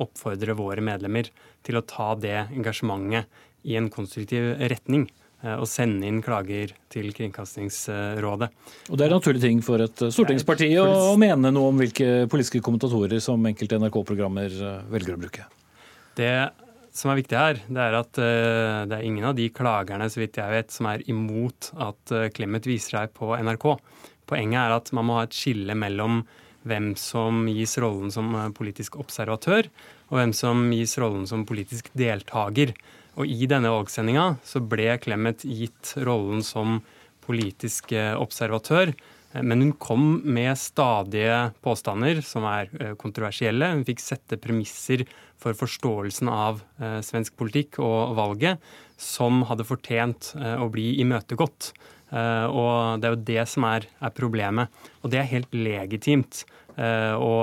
oppfordre våre medlemmer til å ta det engasjementet i en konstruktiv retning eh, og sende inn klager til Kringkastingsrådet. Og Det er en naturlig ting for et stortingsparti å, mene noe om hvilke politiske kommentatorer som enkelte NRK-programmer eh, velger å bruke? Det som er viktig her, det er at uh, det er ingen av de klagerne så vidt jeg vet, som er imot at uh, Clemet viser seg på NRK. Poenget er at man må ha et skille mellom hvem som gis rollen som uh, politisk observatør, og hvem som gis rollen som politisk deltaker. Og i denne valgsendinga så ble Clemet gitt rollen som politisk observatør. Men hun kom med stadige påstander som er kontroversielle. Hun fikk sette premisser for forståelsen av eh, svensk politikk og valget som hadde fortjent eh, å bli imøtegått. Eh, og det er jo det som er, er problemet. Og det er helt legitimt eh, å,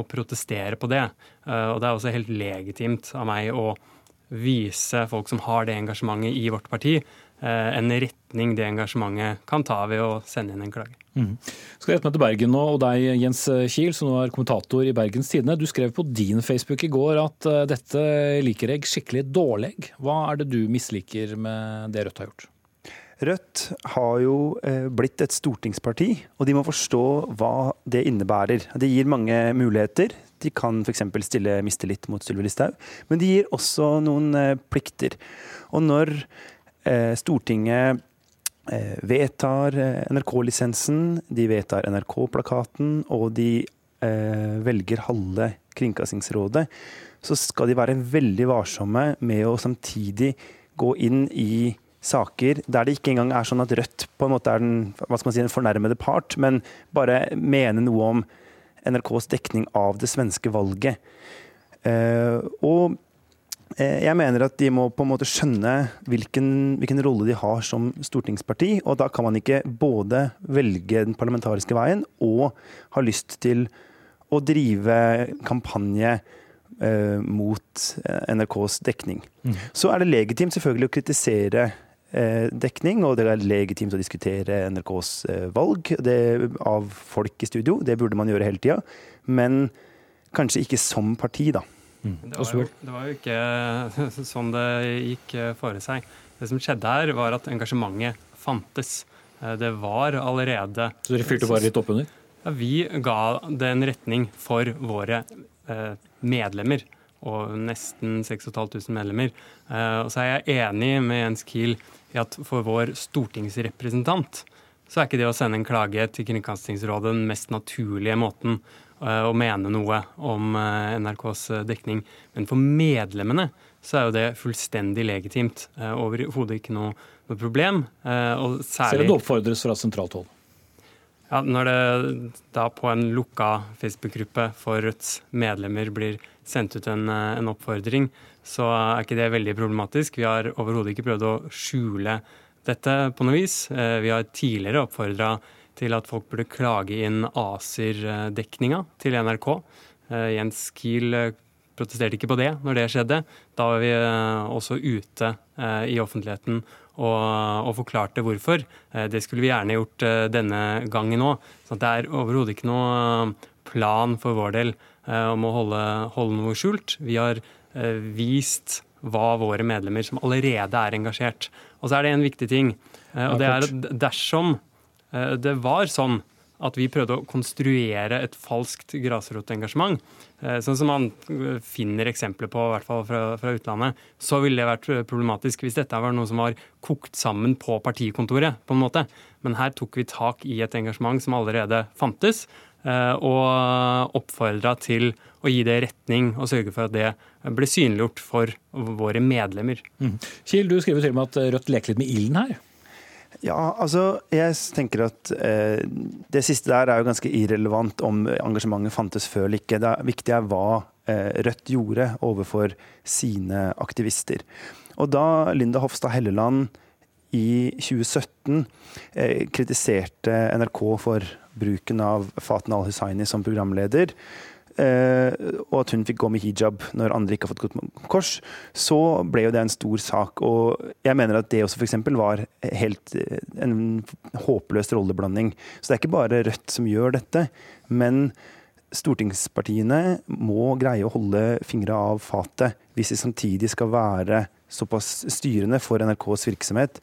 å, protestere på det. Eh, og det er også helt legitimt av meg å vise folk som har det engasjementet i vårt parti, en en retning det engasjementet kan ta ved å sende inn en klage. Mm. Skal rette meg til Bergen nå, og deg Jens Kiel, som nå er kommentator i Bergens Tidende. Du skrev på din Facebook i går at uh, dette liker jeg skikkelig dårlig. Hva er det du misliker med det Rødt har gjort? Rødt har jo eh, blitt et stortingsparti, og de må forstå hva det innebærer. Det gir mange muligheter De kan f.eks. stille mistillit mot Sylvi Listhaug. Men de gir også noen plikter. Og når Stortinget vedtar NRK-lisensen, de vedtar NRK-plakaten, og de velger halve Kringkastingsrådet, så skal de være veldig varsomme med å samtidig gå inn i saker der det ikke engang er sånn at Rødt på en måte er den, hva skal man si, den fornærmede part, men bare mene noe om NRKs dekning av det svenske valget. Eh, og jeg mener at de må på en måte skjønne hvilken, hvilken, rolle de har som stortingsparti. Og da kan man ikke både velge den parlamentariske veien og ha lyst til å drive kampanje eh, mot NRKs dekning. Mm. Så er det legitimt selvfølgelig å kritisere Eh, dekning, og det er legitimt å diskutere NRKs eh, valg det, av folk i studio. Det burde man gjøre hele tida. Men kanskje ikke som parti, da. Mm. Det, var jo, det, var jo, ikke sånn det gikk for seg. Det som skjedde her, var at engasjementet fantes. Det var allerede Så dere fyrte bare litt oppunder? Ja, vi ga det en retning for våre medlemmer og nesten 6500 medlemmer. Og så er jeg enig med Jens Kiel i at for vår stortingsrepresentant så er ikke det å sende en klage til Kringkastingsrådet den mest naturlige måten eh, å mene noe om eh, NRKs eh, dekning. Men for medlemmene så er jo det fullstendig legitimt. Overhodet ikke noe, noe problem. Og særlig, Selv om det oppfordres fra sentralt hold? Ja, Når det da på en lukka Facebook-gruppe for Rødts medlemmer blir sendt ut en, en oppfordring, så er ikke det veldig problematisk. Vi har overhodet ikke prøvd å skjule dette på noe vis. Eh, vi har tidligere oppfordra til at folk burde klage inn ACER-dekninga til NRK. Eh, Jens Kiel eh, protesterte ikke på det når det skjedde. Da var vi også ute i offentligheten og, og forklarte hvorfor. Det skulle vi gjerne gjort denne gangen òg. Så det er overhodet ikke noe plan for vår del om å holde, holde noe skjult. Vi har Eh, vist hva våre medlemmer som allerede er engasjert. Og så er det en viktig ting. Eh, og det er at dersom eh, det var sånn at vi prøvde å konstruere et falskt grasrotengasjement, sånn som man finner eksempler på, i hvert fall fra, fra, utlandet, så ville det vært problematisk hvis dette var noe som var kokt sammen på partikontoret, på en måte. Men her tok vi tak i et engasjement som allerede fantes, og oppfordra til å gi det retning og sørge for at det ble synliggjort for våre medlemmer. Mm. Kiel, du skriver til og med at Rødt leker litt med ilden her. Ja, altså jeg tenker at eh, Det siste der er jo ganske irrelevant om engasjementet fantes før eller ikke. Det viktige er hva eh, Rødt gjorde overfor sine aktivister. Og da Linda Hofstad Helleland i 2017 eh, kritiserte NRK for bruken av Faten al-Hussaini som programleder, og at hun fikk gå med hijab når andre ikke har fått gått med kors, så ble jo det en stor sak. Og jeg mener at det også f.eks. var helt eh, en håpløs rolleblanding. Så det er ikke bare Rødt som gjør dette. Men stortingspartiene må greie å holde fingra av fatet hvis de samtidig skal være såpass styrende for NRKs virksomhet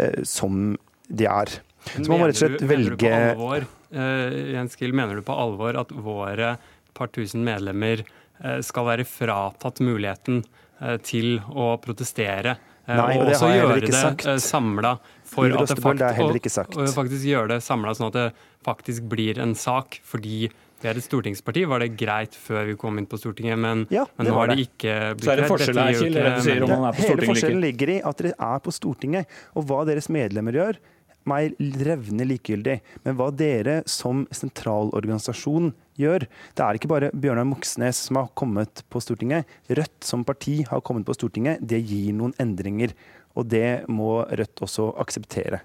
eh, som de er. Så man må rett og slett velge alvor, uh, Jens Gill, mener du på alvor at våre par tusen medlemmer eh, skal være fratatt muligheten eh, til å protestere. Eh, Nei, og, og også gjøre det samla for at det faktisk, og, faktisk gjøre det samla sånn at det faktisk blir en sak. fordi vi er et stortingsparti, var det greit før vi kom inn på Stortinget, men, ja, men nå har det ikke blitt. Så er det forskjell her, Kjell, det du sier om man er på Stortinget Hele forskjellen ligger i at dere er på Stortinget, og hva deres medlemmer gjør, meg revne likegyldig. Men hva dere som sentralorganisasjon gjør Det er ikke bare Bjørnar Moxnes som har kommet på Stortinget. Rødt som parti har kommet på Stortinget. Det gir noen endringer. Og det må Rødt også akseptere.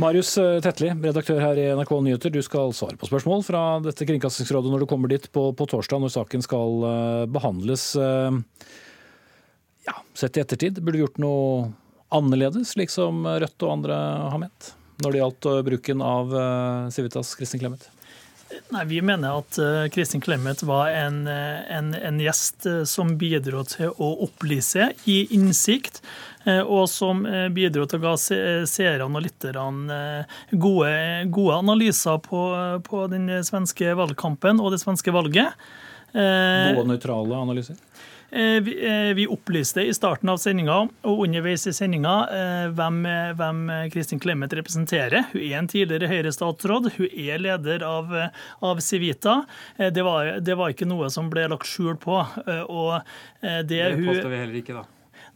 Marius eh, Tetli, redaktør her i NRK Nyheter. Du skal svare på spørsmål fra dette Kringkastingsrådet når du kommer dit på, på torsdag, når saken skal uh, behandles. Uh, ja, sett i ettertid, burde vi gjort noe annerledes, slik som Rødt og andre har ment? Når det gjaldt eh, bruken av eh, Civitas Kristin Clemet? Nei, Vi mener at uh, Kristin Clemet var en, en, en gjest som bidro til å opplyse, gi innsikt, og som bidro til å ga seerne og lytterne gode, gode, analyser på, på, den svenske valgkampen og det svenske valget. Gode, nøytrale analyser? Eh, vi, eh, opplyste i starten av sendinga og underveis i sendinga eh, hvem, hvem, Kristin Clemet representerer. Hun er en tidligere Høyre-statsråd. Hun er leder av, av Civita. Det var, det var, ikke noe som ble lagt skjul på. Og det, det påstår vi heller ikke, da.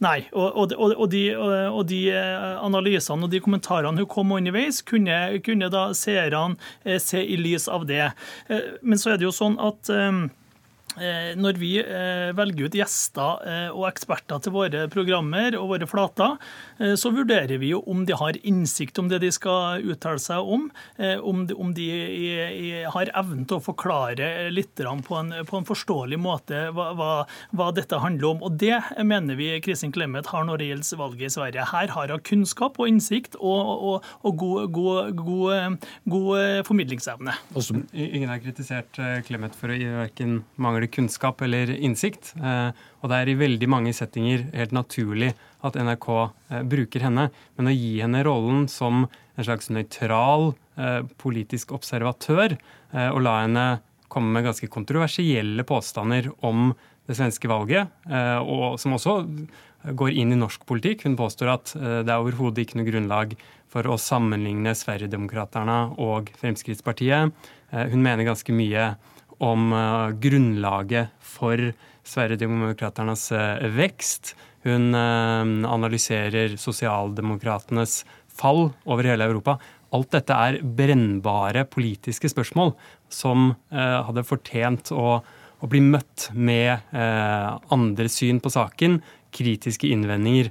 Nei, og, og, og, de, og, de, analysene og de kommentarene hun kom underveis, kunne, kunne da seerne se i lys av det. Men så er det jo sånn at når vi eh, velger ut gjester eh, og eksperter til våre programmer og våre flater, så vurderer vi jo om de har innsikt om det de skal uttale seg om, om de, har evnen til å forklare lytterne på, på, en forståelig måte hva, hva, hva, dette handler om. Og Det mener vi Kristin Clemet har når det gjelder valget i Sverige. Her har hun kunnskap og innsikt og, og, og god, god, god, god, formidlingsevne. Ingen har kritisert Clemet for å verken mangle mangler kunnskap eller innsikt. Eh, og det er i veldig mange settinger helt naturlig at NRK eh, bruker henne. Men å gi henne rollen som en slags nøytral eh, politisk observatør, og la henne komme med ganske kontroversielle påstander om det svenske valget, og som også går inn i norsk politikk. Hun påstår at det er overhodet ikke noe grunnlag for å sammenligne Sverigedemokraterna og Fremskrittspartiet. Hun mener ganske mye om uh, grunnlaget for Sverigedemokraternas uh, vekst. Hun uh, analyserer sosialdemokratenes fall over hele Europa. Alt dette er brennbare politiske spørsmål som hadde fortjent å, å, bli møtt med andre syn på saken, kritiske innvendinger.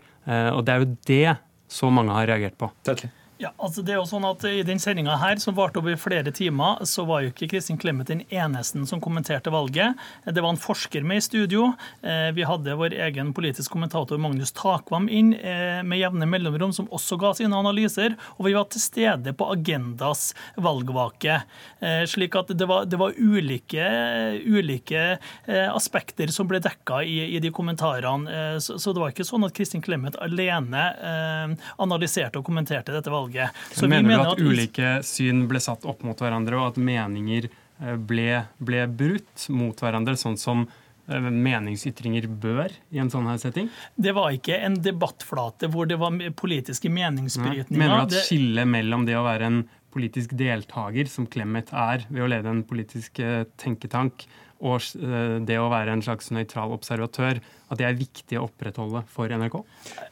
og det er jo det så mange har reagert på. Tettelig. Ja, altså det er jo sånn at I den sendinga her, som varte over flere timer, så var jo ikke Kristin Clemet den eneste som kommenterte valget. Det var en forsker med i studio. Eh, vi hadde vår egen politisk kommentator Magnus Takvam inn eh, med jevne mellomrom, som også ga sine analyser. Og vi var til stede på Agendas valgvake. Eh, slik at det var, det var ulike, ulike, aspekter som ble dekka i, i de kommentarene. Så, så, det var ikke sånn at Kristin Clemet alene analyserte og kommenterte dette valget valget. Så mener, mener du at, at ulike syn ble satt opp mot hverandre, og at meninger eh, ble, ble brutt mot hverandre, sånn som eh, meningsytringer bør i en sånn her setting? Det var ikke en debattflate hvor det var politiske meningsbrytninger. Mener du at skillet mellom det å være en politisk deltaker, som Clemet er ved å lede en politisk eh, tenketank, og det å være en slags nøytral observatør, at det er viktig å opprettholde for NRK?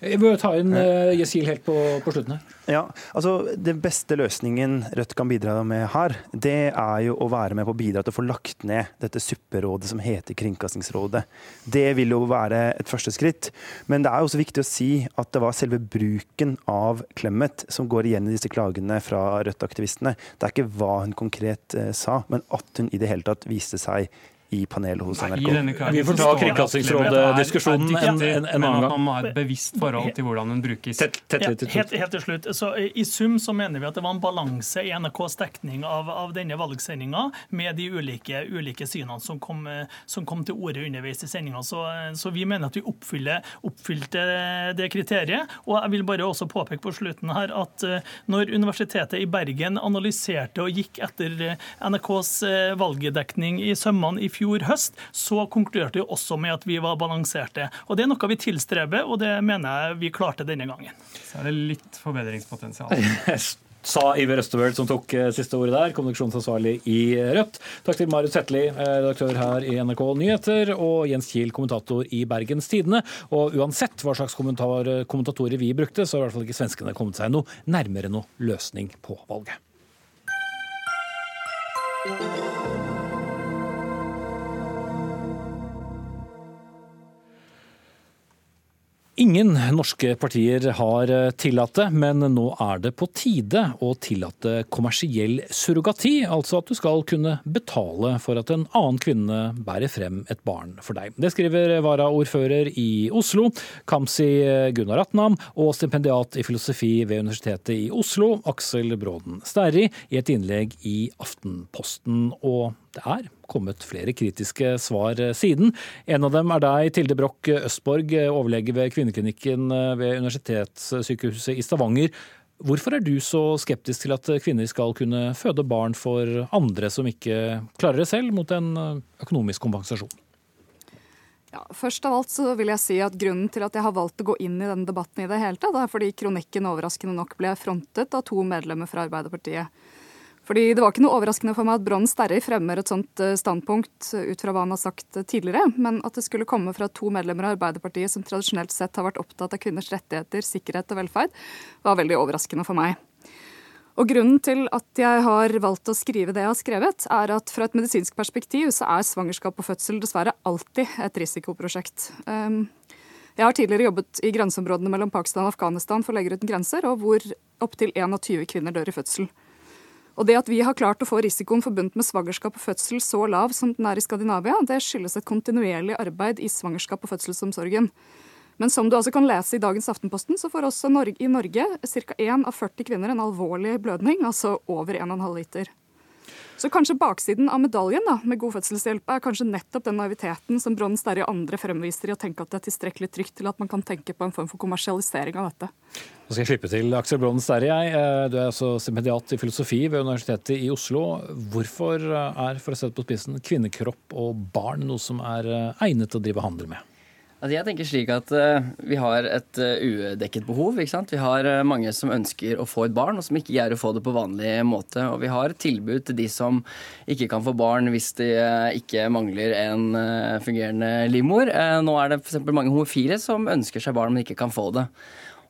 Jeg bør ta inn uh, Jesil helt på, på, slutten her. Ja, altså Den beste løsningen Rødt kan bidra med her, det er jo å være med på å bidra til å få lagt ned dette supperådet som heter Kringkastingsrådet. Det vil jo være et første skritt. Men det er også viktig å si at det var selve bruken av Clemet som går igjen i disse klagene fra Rødt-aktivistene. Det er ikke hva hun konkret uh, sa, men at hun i det hele tatt viste seg i panelet hos NRK. Vi får ta Kringkastingsrådet-diskusjonen en, en, en annen gang. Man må ha et bevisst forhold til hvordan den brukes. Tett, tett, tett, helt, helt, til slutt. Så I sum så mener vi at det var en balanse i NRKs dekning av, av denne valgsendinga med de ulike, ulike synene som kom, som kom, til orde underveis i sendinga. Så, så, vi mener at vi oppfyller, oppfylte det kriteriet. Og jeg vil bare også påpeke på slutten her at eh, når Universitetet i Bergen analyserte og gikk etter eh, NRKs eh, valgdekning i sømmene i fjor, fjor høst, så konkluderte vi også med at vi var balanserte. Og Det er noe vi tilstreber, og det mener jeg vi klarte denne gangen. Så er det litt forbedringspotensial. sa Iver Østebøl, som tok eh, siste ordet der, kommunikasjonsansvarlig i Rødt. Takk til Marius Hetli, eh, redaktør her i NRK Nyheter, og Jens Kiel, kommentator i Bergens Tidende. Og uansett hva slags kommentatorer vi brukte, så har i hvert fall ikke svenskene kommet seg noe nærmere noe løsning på valget. Ingen norske partier har eh, tillatt det, men nå er det på tide å tillate kommersiell surrogati, altså at du skal kunne betale for at en annen kvinne bærer frem et barn for deg. Det skriver varaordfører i Oslo, Kamzy Gunnar Atnam, og stipendiat i filosofi ved Universitetet i Oslo, Aksel Bråden Sterri, i et innlegg i Aftenposten. Og det er kommet flere kritiske svar eh, siden. En av dem er deg, Tilde Broch Østborg, overlege ved kvinneklinikken eh, ved Universitetssykehuset i Stavanger. Hvorfor er du så skeptisk til at kvinner skal kunne føde barn for andre som ikke klarer det selv, mot en økonomisk kompensasjon? Ja, først av alt så vil jeg si at Grunnen til at jeg har valgt å gå inn i denne debatten, i det hele tatt, er fordi kronikken overraskende nok ble frontet av to medlemmer fra Arbeiderpartiet. Fordi Det var ikke noe overraskende for meg at Brann Sterri fremmer et sånt eh, standpunkt eh, ut fra hva han har sagt eh, tidligere, men at det skulle komme fra to medlemmer av Arbeiderpartiet som tradisjonelt sett har vært opptatt av kvinners rettigheter, sikkerhet og velferd, var veldig overraskende for meg. Og Grunnen til at jeg har valgt å skrive det jeg har skrevet, er at fra et medisinsk perspektiv så er svangerskap og fødsel dessverre alltid et risikoprosjekt. Ehm, jeg har tidligere jobbet i grenseområdene mellom Pakistan og Afghanistan for Leger uten grenser, og hvor opptil 21 kvinner dør i fødsel. Og det at vi har klart å få risikoen forbundet med svangerskap og fødsel så lav som den er i Skandinavia, det skyldes et kontinuerlig arbeid i svangerskap og fødselsomsorgen. Men som du altså kan lese i dagens Aftenposten, så får også Norge, i Norge ca. 1 av 40 kvinner en alvorlig blødning, altså over 1,5 liter. Så kanskje baksiden av medaljen da, med god fødselshjelp er kanskje nettopp den naiviteten som Bronn Sterri og andre fremviser i å tenke at det er tilstrekkelig trygt til at man kan tenke på en form for kommersialisering av dette. Nå skal jeg slippe til Aksel Bronn Sterri. Eh, du er altså stipendiat i filosofi ved Universitetet i Oslo. Hvorfor er for å sette på spissen, kvinnekropp og barn noe som er eh, egnet til å drive handel med? Altså jeg tenker slik at uh, Vi har et uh, udekket behov. ikke sant? Vi har uh, mange som ønsker å få et barn, og som ikke greier å få det på vanlig måte. Og vi har tilbud til de som ikke kan få barn hvis de ikke mangler en fungerende livmor. nå er det f.eks. mange homofile som ønsker seg barn, men ikke kan få det.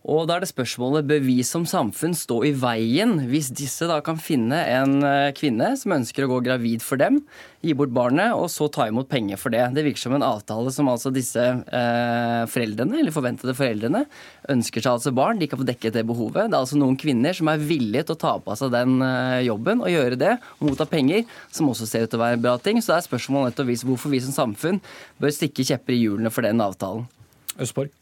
Og da er det spørsmålet bør vi som samfunn stå i veien hvis disse da kan finne en eh, kvinne som ønsker å gå gravid for dem, gi bort barnet og så ta imot penger for det. Det virker som en avtale som altså disse eh, foreldrene, eller forventede foreldrene, ønsker seg altså barn. De kan få dekket det behovet. Det er altså noen kvinner som er villige til å ta på seg den eh, jobben og gjøre det, og motta penger, som også ser ut til å være en bra ting. Så det er spørsmålet nettopp hvorfor vi som samfunn bør stikke kjepper i hjulene for den avtalen. Østborg.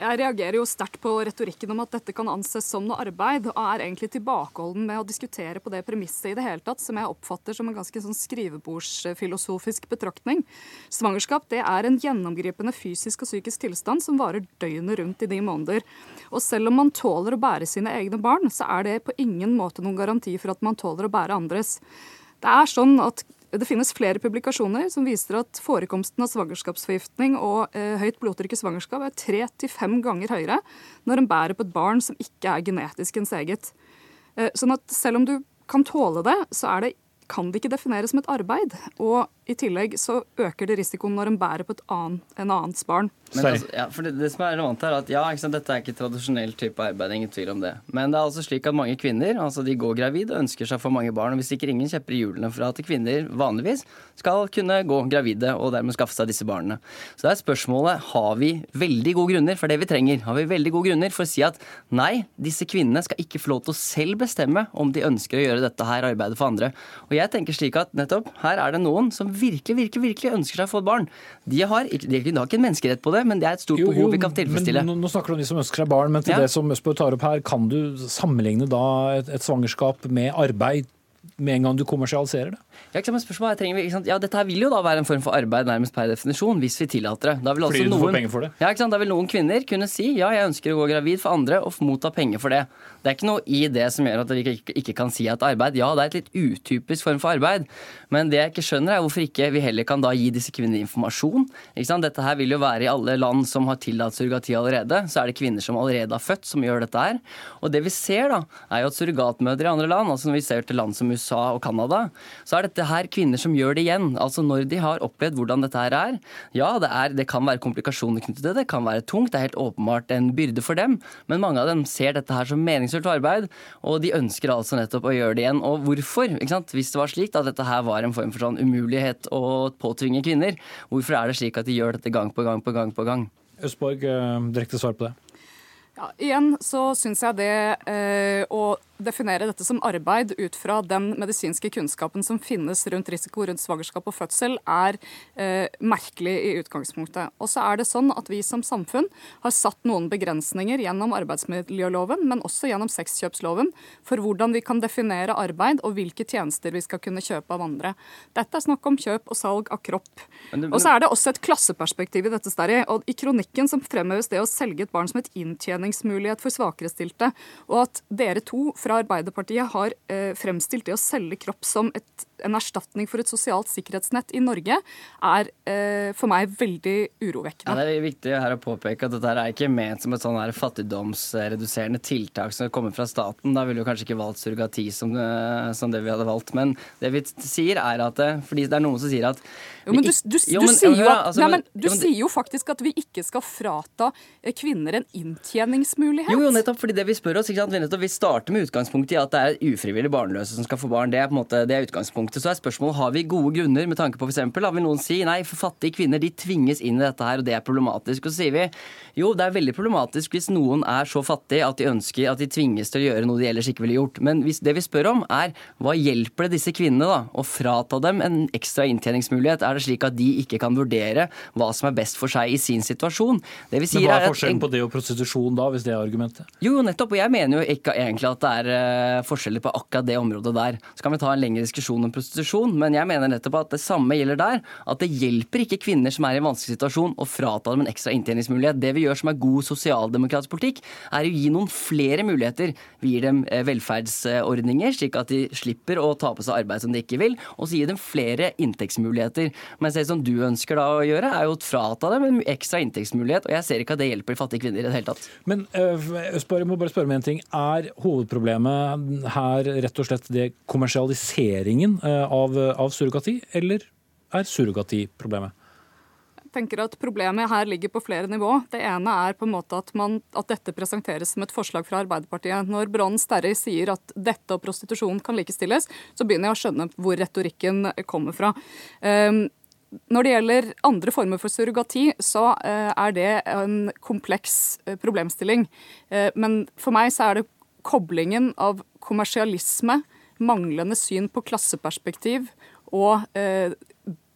Jeg reagerer jo sterkt på retorikken om at dette kan anses som noe arbeid, og er egentlig tilbakeholden med å diskutere på det premisset i det hele tatt, som jeg oppfatter som en ganske sånn skrivebordsfilosofisk betraktning. Svangerskap det er en gjennomgripende fysisk og psykisk tilstand som varer døgnet rundt i ni måneder. Og selv om man tåler å bære sine egne barn, så er det på ingen måte noen garanti for at man tåler å bære andres. Det er sånn at det finnes flere publikasjoner som viser at forekomsten av svangerskapsforgiftning og eh, høyt blodtrykk i svangerskap er tre til fem ganger høyere når en bærer på et barn som ikke er genetisk ens eget. Eh, sånn at selv om du kan tåle det, så det, kan det ikke defineres som et arbeid. Og i tillegg så øker det risikoen når en bærer på annen, en annens barn. Men altså, ja, for det, det, som er relevant her, er at ja, sant, Dette er ikke tradisjonell type arbeid, ingen tvil om det. Men det er altså slik at mange kvinner altså de går gravid og ønsker seg for mange barn. og Vi stikker ingen kjepper i hjulene for at kvinner vanligvis skal kunne gå gravide og dermed skaffe seg disse barna. Så det er spørsmålet har vi veldig gode grunner for det vi trenger. Har vi veldig gode grunner for å si at nei, disse kvinnene skal ikke få lov til å selv bestemme om de ønsker å gjøre dette her arbeidet for andre. Og jeg tenker slik at nettopp her er det noen som virkelig, virkelig, virkelig ønsker seg å få et barn. De har, de har ikke en menneskerett på det, men det er et stort jo, jo, behov vi kan tilfredsstille. Men, nå snakker du om de som ønsker seg barn, men til ja. det som Østborg tar opp her, kan du sammenligne da et, et svangerskap med arbeid med en gang du kommersialiserer det? Ja, men spørsmålet er, vi, ja, Dette her vil jo da være en form for arbeid nærmest per definisjon, hvis vi tillater det. Da vil Fordi du noen, får penger for det? Ja, ikke sant? Da vil noen kvinner kunne si ja, jeg ønsker å gå gravid for andre og motta penger for det. Det er ikke noe i det som gjør at vi ikke, ikke kan si at arbeid Ja, det er et litt utypisk form for arbeid, men det jeg ikke skjønner, er hvorfor ikke vi heller kan da gi disse kvinnene informasjon. Ikke sant? Dette her vil jo være i alle land som har tillatt surrogati allerede. Så er det kvinner som allerede har født, som gjør dette her. Og det vi ser, da, er jo at surrogatmødre i andre land, altså når vi ser til land som USA og Canada, så er dette her kvinner som gjør det igjen. Altså når de har opplevd hvordan dette her er. Ja, det, er, det kan være komplikasjoner knyttet til det, det kan være tungt, det er helt åpenbart en byrde for dem, men mange av dem ser dette her som meningsfullt arbeid, og de ønsker altså nettopp å gjøre det igjen. Og hvorfor? Hvis det var slik at dette her var en form for sånn umulighet å påtvinge kvinner, hvorfor er det slik at de gjør dette gang på gang på gang på gang? Østborg, eh, direkte svar på det. Ja, igjen så syns jeg det eh, å definere dette som arbeid ut fra den medisinske kunnskapen som finnes rundt risiko rundt svangerskap og fødsel, er eh, merkelig i utgangspunktet. Og så er det sånn at vi som samfunn har satt noen begrensninger gjennom arbeidsmiljøloven, men også gjennom sexkjøpsloven, for hvordan vi kan definere arbeid og hvilke tjenester vi skal kunne kjøpe av andre. Dette er snakk om kjøp og salg av kropp. Men, men... Og så er det også et klasseperspektiv i dette. Sterri, og I kronikken som fremheves det å selge et barn som et inntjeningsmulighet for svakerestilte, og at dere to fra Arbeiderpartiet har eh, fremstilt det å selge kropp som et, en erstatning for et sosialt sikkerhetsnett i Norge, er eh, for meg veldig urovekkende. Ja, det er viktig her å påpeke at dette er ikke ment som et sånn her fattigdomsreduserende tiltak som kommer fra staten. Da ville vi kanskje ikke valgt surrogati som, eh, som, det vi hadde valgt. Men det vi sier er at det, fordi det er noen som sier at jo, men du, du, jo, men, sier, jo, nei, men, du jo, men, sier jo faktisk at vi ikke skal frata eh, kvinner en inntjeningsmulighet. Jo, jo, nettopp fordi det vi spør oss, ikke sant? Vi, vi starter med utgangspunkt i at det er ufrivillig barnløse som skal få barn. Det er på en måte, det er utgangspunktet. Så er spørsmålet har vi gode grunner med tanke på f.eks. vil noen si nei, for fattige kvinner de tvinges inn i dette her, og det er problematisk. Og så sier vi jo, det er veldig problematisk hvis noen er så fattige at de ønsker at de tvinges til å gjøre noe de ellers ikke ville gjort. Men hvis, det vi spør om er hva hjelper det disse kvinnene da, å frata dem en ekstra inntjeningsmulighet? Er det slik at de ikke kan vurdere hva som er best for seg i sin situasjon? Men hva er forskjellen på det og prostitusjon da, hvis det er argumentet? Jo, nettopp. Og jeg mener jo ikke egentlig at det er uh, forskjeller på akkurat det området der. Så kan vi ta en lengre diskusjon om prostitusjon, men jeg mener nettopp at det samme gjelder der. At det hjelper ikke kvinner som er i en vanskelig situasjon, å frata dem en ekstra inntjeningsmulighet. Det vi gjør som er god sosialdemokratisk politikk, er å gi noen flere muligheter. Vi gir dem uh, velferdsordninger, slik at de slipper å ta på seg arbeid som de ikke vil, og så gir dem flere inntektsmuligheter. Mens det som du ønsker da å gjøre, er jo å frata dem en ekstra inntektsmulighet, og jeg ser ikke at det hjelper fattige kvinner i det hele tatt. Men jeg må bare spørre om en ting. Er hovedproblemet her rett og slett det kommersialiseringen av, av surrogati, eller er surrogati problemet? Jeg tenker at Problemet her ligger på flere nivå. Det ene er på en måte at, man, at dette presenteres som et forslag fra Arbeiderpartiet. Når Brann Sterri sier at dette og prostitusjon kan likestilles, så begynner jeg å skjønne hvor retorikken kommer fra. Um, når det gjelder andre former for surrogati, så eh, er det en kompleks eh, problemstilling. Eh, men for meg så er det koblingen av kommersialisme, manglende syn på klasseperspektiv og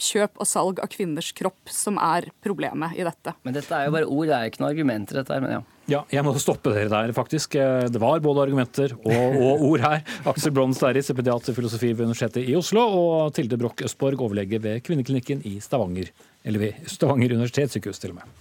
kjøp og salg av kvinners kropp som er problemet i dette. Men dette er jo bare ord, det er ikke noen argumenter. dette her, men ja. Ja, jeg må stoppe dere der, faktisk. Det var både argumenter og, og ord her. Aksel Brond Sterri, stipendiat i filosofi ved Universitetet i Oslo, og Tilde Broch Østborg, overlege ved Kvinneklinikken i Stavanger. Eller ved Stavanger universitetssykehus, til og med.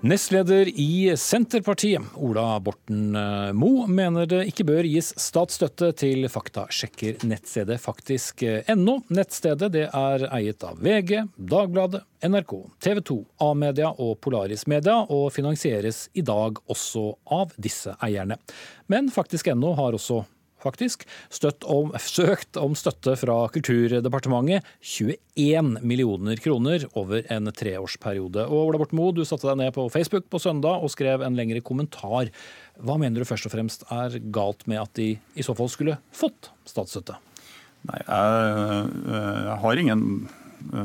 Nestleder i Senterpartiet, Ola Borten eh, Moe, mener det ikke bør gis statsstøtte til faktasjekker-nettstedet faktisk.no. Nettstedet det er eiet av VG, Dagbladet, NRK, TV 2, A-media og Polaris Media, og finansieres i dag også av disse eierne. Men faktisk.no har også faktisk, om, søkt om støtte fra Kulturdepartementet. 21 millioner kroner over en treårsperiode. Og Ola Borten Moe, du satte deg ned på Facebook på søndag og skrev en lengre kommentar. Hva mener du først og fremst er galt med at de i så fall skulle fått statsstøtte? Nei, jeg, jeg har ingen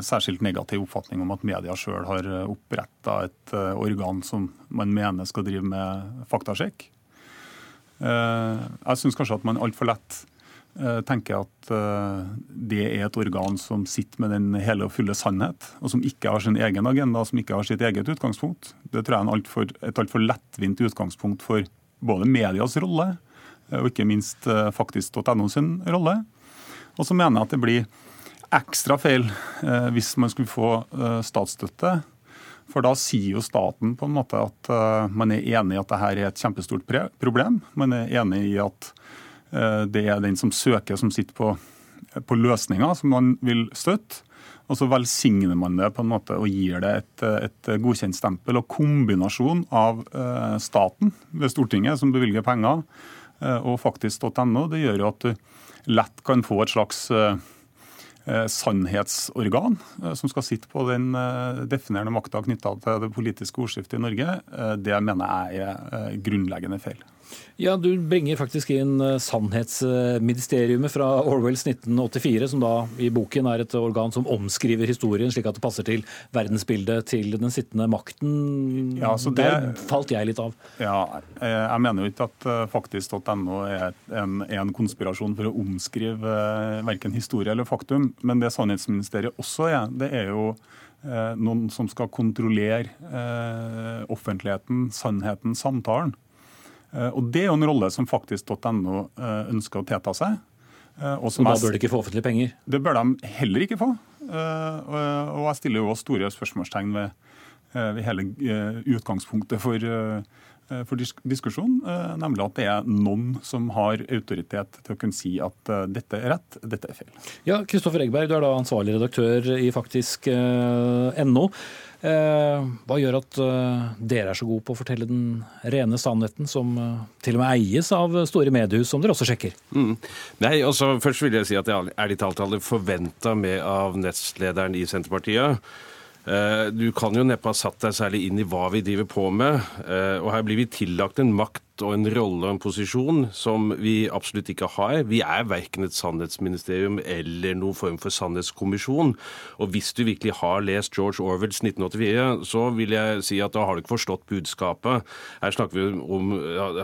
særskilt negativ oppfatning om at media sjøl har oppretta et eh, organ som man mener skal drive med faktasjekk. Eh, jeg syns kanskje at man altfor lett eh, tenker at eh, det er et organ som sitter med den hele og fulle sannhet, og som ikke har sin egen agenda, som ikke har sitt eget utgangspunkt. Det tror jeg er alt for, et altfor lettvint utgangspunkt for både medias rolle og ikke minst faktisk.no sin rolle. Og så mener jeg at det blir ekstra feil hvis man skulle få statsstøtte for da sier jo staten på en måte at uh, man er enig i at dette er et kjempestort problem. Man er enig i at uh, det er den som søker, som sitter på, på løsninger som man vil støtte. Og så velsigner man det på en måte og gir det et, et godkjent stempel. Og kombinasjon av uh, staten ved Stortinget, som bevilger penger, og faktisk.no, det gjør jo at du lett kan få et slags eh, sannhetsorgan som skal sitte på den definerende makta knytta til det politiske ordskiftet i Norge, det mener jeg er grunnleggende feil. Ja, Du bringer faktisk inn sannhetsministeriet sannhetsministeriumet fra Orwells 1984, som da i boken er et organ som omskriver historien slik at det passer til verdensbildet til den sittende makten. Ja, det, Der falt jeg litt av. Ja, Jeg mener jo ikke at eh, faktisk.no er en, en, konspirasjon for å omskrive eh, verken historie eller faktum. Men det Sannhetsministeriet også er, det er jo noen som skal kontrollere offentligheten, sannheten, samtalen. Eh, og Det er jo en rolle som faktisk.no eh, ønsker å tilta seg. Eh, og, og da bør de ikke få offentlige penger? Det bør de heller ikke få. Og jeg stiller jo også store spørsmålstegn ved, ved hele utgangspunktet for, for diskusjonen, nemlig at det er noen som har autoritet til å kunne si at dette er rett, dette er feil. Ja, Kristoffer Egberg, du er da ansvarlig redaktør i faktisk.no. Eh, hva gjør at eh, dere er så gode på å fortelle den rene sannheten, som eh, til og med eies av store mediehus, som dere også sjekker? Mm. Nei, altså Først vil jeg si at jeg ærlig talt hadde forventa med av nestlederen i Senterpartiet. Du kan jo neppe ha satt deg særlig inn i hva vi driver på med. Og her blir vi tillagt en makt og en rolle og en posisjon som vi absolutt ikke har. Vi er verken et sannhetsministerium eller noen form for sannhetskommisjon. Og hvis du virkelig har lest George Orwells 1984, så vil jeg si at da har du ikke forstått budskapet. Her snakker vi om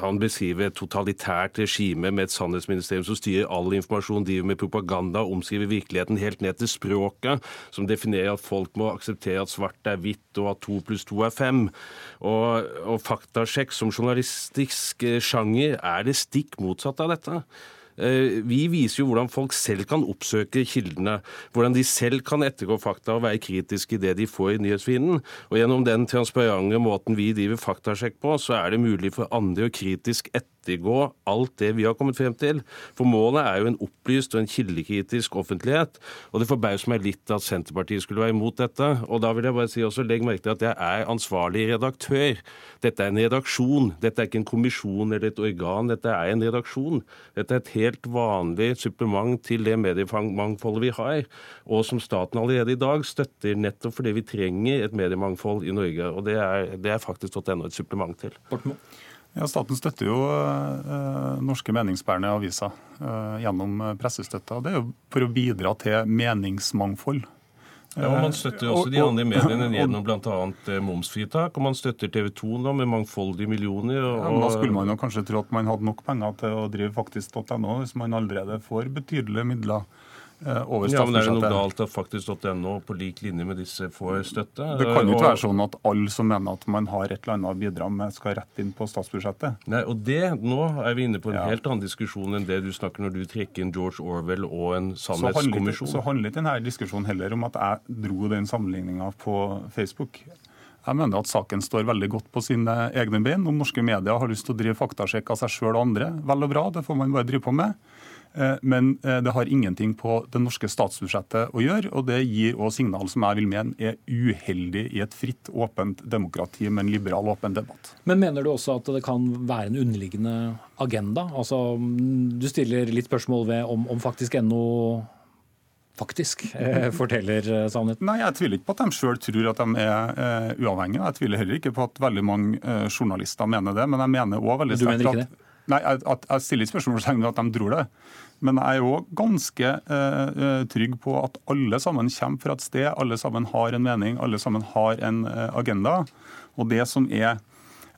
Han beskriver et totalitært regime med et sannhetsministerium som styrer all informasjon, driver med propaganda, omskriver virkeligheten helt ned til språket, som definerer at folk må akseptere at svart er hvitt, og at to pluss to er fem. Og, og faktasjekk som journalistisk politisk sjanger er det stikk motsatt av dette. Eh, vi viser jo hvordan folk selv kan oppsøke kildene. Hvordan de selv kan ettergå fakta og være kritiske i det de får i nyhetsfienden. Og gjennom den transparente måten vi driver faktasjekk på, så er det mulig for andre å kritisk ettergå ettergå alt det vi har kommet frem til. For målet er jo en opplyst og en kildekritisk offentlighet. Og det forbauser meg litt at Senterpartiet skulle være imot dette. Og da vil jeg bare si også, legg merke til at jeg er ansvarlig redaktør. Dette er en redaksjon. Dette er ikke en kommisjon eller et organ. Dette er en redaksjon. Dette er et helt vanlig supplement til det mediemangfoldet vi har, og som staten allerede i dag støtter nettopp fordi vi trenger et mediemangfold i Norge. Og det er, det er faktisk enda et supplement til. Bortmo. Ja, Staten støtter jo eh, norske meningsbærende aviser eh, gjennom pressestøtta. Det er jo for å bidra til meningsmangfold. Ja, og Man støtter også de andre mediene gjennom bl.a. momsfritak. Og man støtter TV 2 nå med mangfoldige millioner. Og... Ja, da skulle man jo kanskje tro at man hadde nok penger til å drive faktisk.no, hvis man allerede får betydelige midler Eh, ja, men Er det noe galt at faktisk.no på lik linje med disse får støtte? Det kan jo ikke være sånn at alle som mener at man har et eller annet å bidra med, skal rett inn på statsbudsjettet. Nei, og det, Nå er vi inne på en ja. helt annen diskusjon enn det du snakker når du trekker inn George Orwell og en sannhetskommisjon. Så handler ikke denne diskusjonen heller om at jeg dro den sammenligninga på Facebook. Jeg mener at saken står veldig godt på sine egne bein. Om norske medier har lyst til å drive faktasjekk av seg sjøl og andre, vel og bra, det får man bare drive på med. Eh, men eh, det har ingenting på det norske statsbudsjettet å gjøre. Og det gir også signal som jeg vil mene er uheldig i et fritt, åpent demokrati med en liberal, åpen debatt. Men mener du også at det kan være en underliggende agenda? Altså, Du stiller litt spørsmål ved om, om faktisk NO faktisk eh, forteller eh, sannheten? Nei, Jeg tviler ikke på at de sjøl tror at de er eh, uavhengige. Jeg tviler heller ikke på at veldig mange eh, journalister mener det. Men jeg mener også veldig sterkt at Nei, jeg, jeg stiller spørsmålstegn ved at de tror det. Men jeg er òg ganske eh, trygg på at alle sammen kommer fra et sted, alle sammen har en mening, alle sammen har en uh, agenda. Og det som er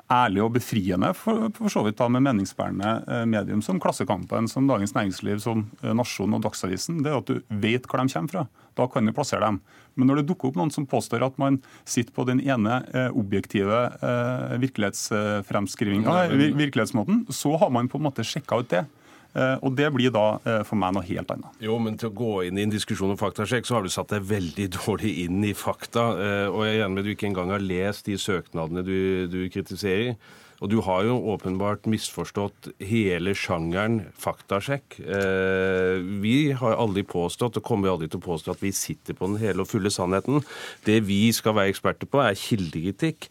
ærlig og befriende for, for så vidt da med meningsbærende uh, medium som Klassekampen, som Dagens Næringsliv, som Nasjonen og Dagsavisen, det er at du vet hvor de kommer fra. Da kan du plassere dem. Men når det dukker opp noen som påstår at man sitter på den ene objektive virkelighetsfremskrivinga, virkelighetsmåten, så har man på en måte sjekka ut det. Eh, og det blir da eh, for meg noe helt annet. Jo, men til å gå inn i en diskusjon om faktasjekk, så har du satt deg veldig dårlig inn i fakta. Eh, og jeg er enig med at du ikke engang har lest de søknadene du, du kritiserer. Og du har jo åpenbart misforstått hele sjangeren faktasjekk. Eh, vi har aldri påstått, og kommer aldri til å påstå, at vi sitter på den hele og fulle sannheten. Det vi skal være eksperter på, er kildekritikk.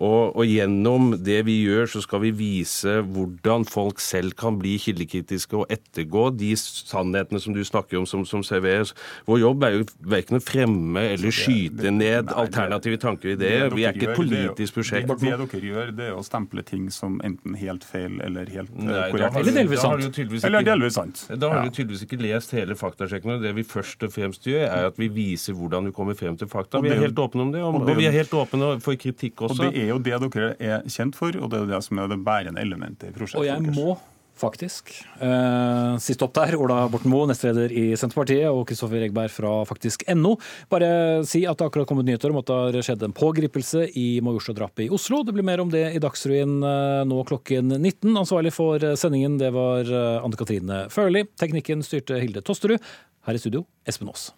Og, og, gjennom det vi gjør, så skal vi vise hvordan folk selv kan bli kildekritiske og ettergå de sannhetene som du snakker om, som, som serveres. Vår jobb er jo verken å fremme eller skyte ned alternative tanker og ideer. Vi er ikke et politisk prosjekt. Det, det dere gjør, det er å stemple ting som enten helt feil eller helt eh, korrekt. Eller delvis sant. Eller delvis sant. Da har du tydeligvis ikke lest hele faktasjekken. og Det vi først og fremst gjør, er at vi viser hvordan du kommer frem til fakta. Vi er helt åpne om det, og, og vi er helt åpne for kritikk også. Og det er jo det dere er kjent for, og det er det som er det bærende elementet i prosjektet. Og jeg må faktisk. Eh, sist opp der, Ola Borten Moe, nestleder i Senterpartiet, og Kristoffer Egberg fra faktisk.no. Bare si at det akkurat kommet nyheter om at det har skjedd en pågripelse i Majorstua-drapet i Oslo. Det blir mer om det i Dagsrevyen eh, nå klokken 19. Ansvarlig for sendingen det var Anne Katrine Førli. Teknikken styrte Hilde Tosterud. Her i studio, Espen Aas.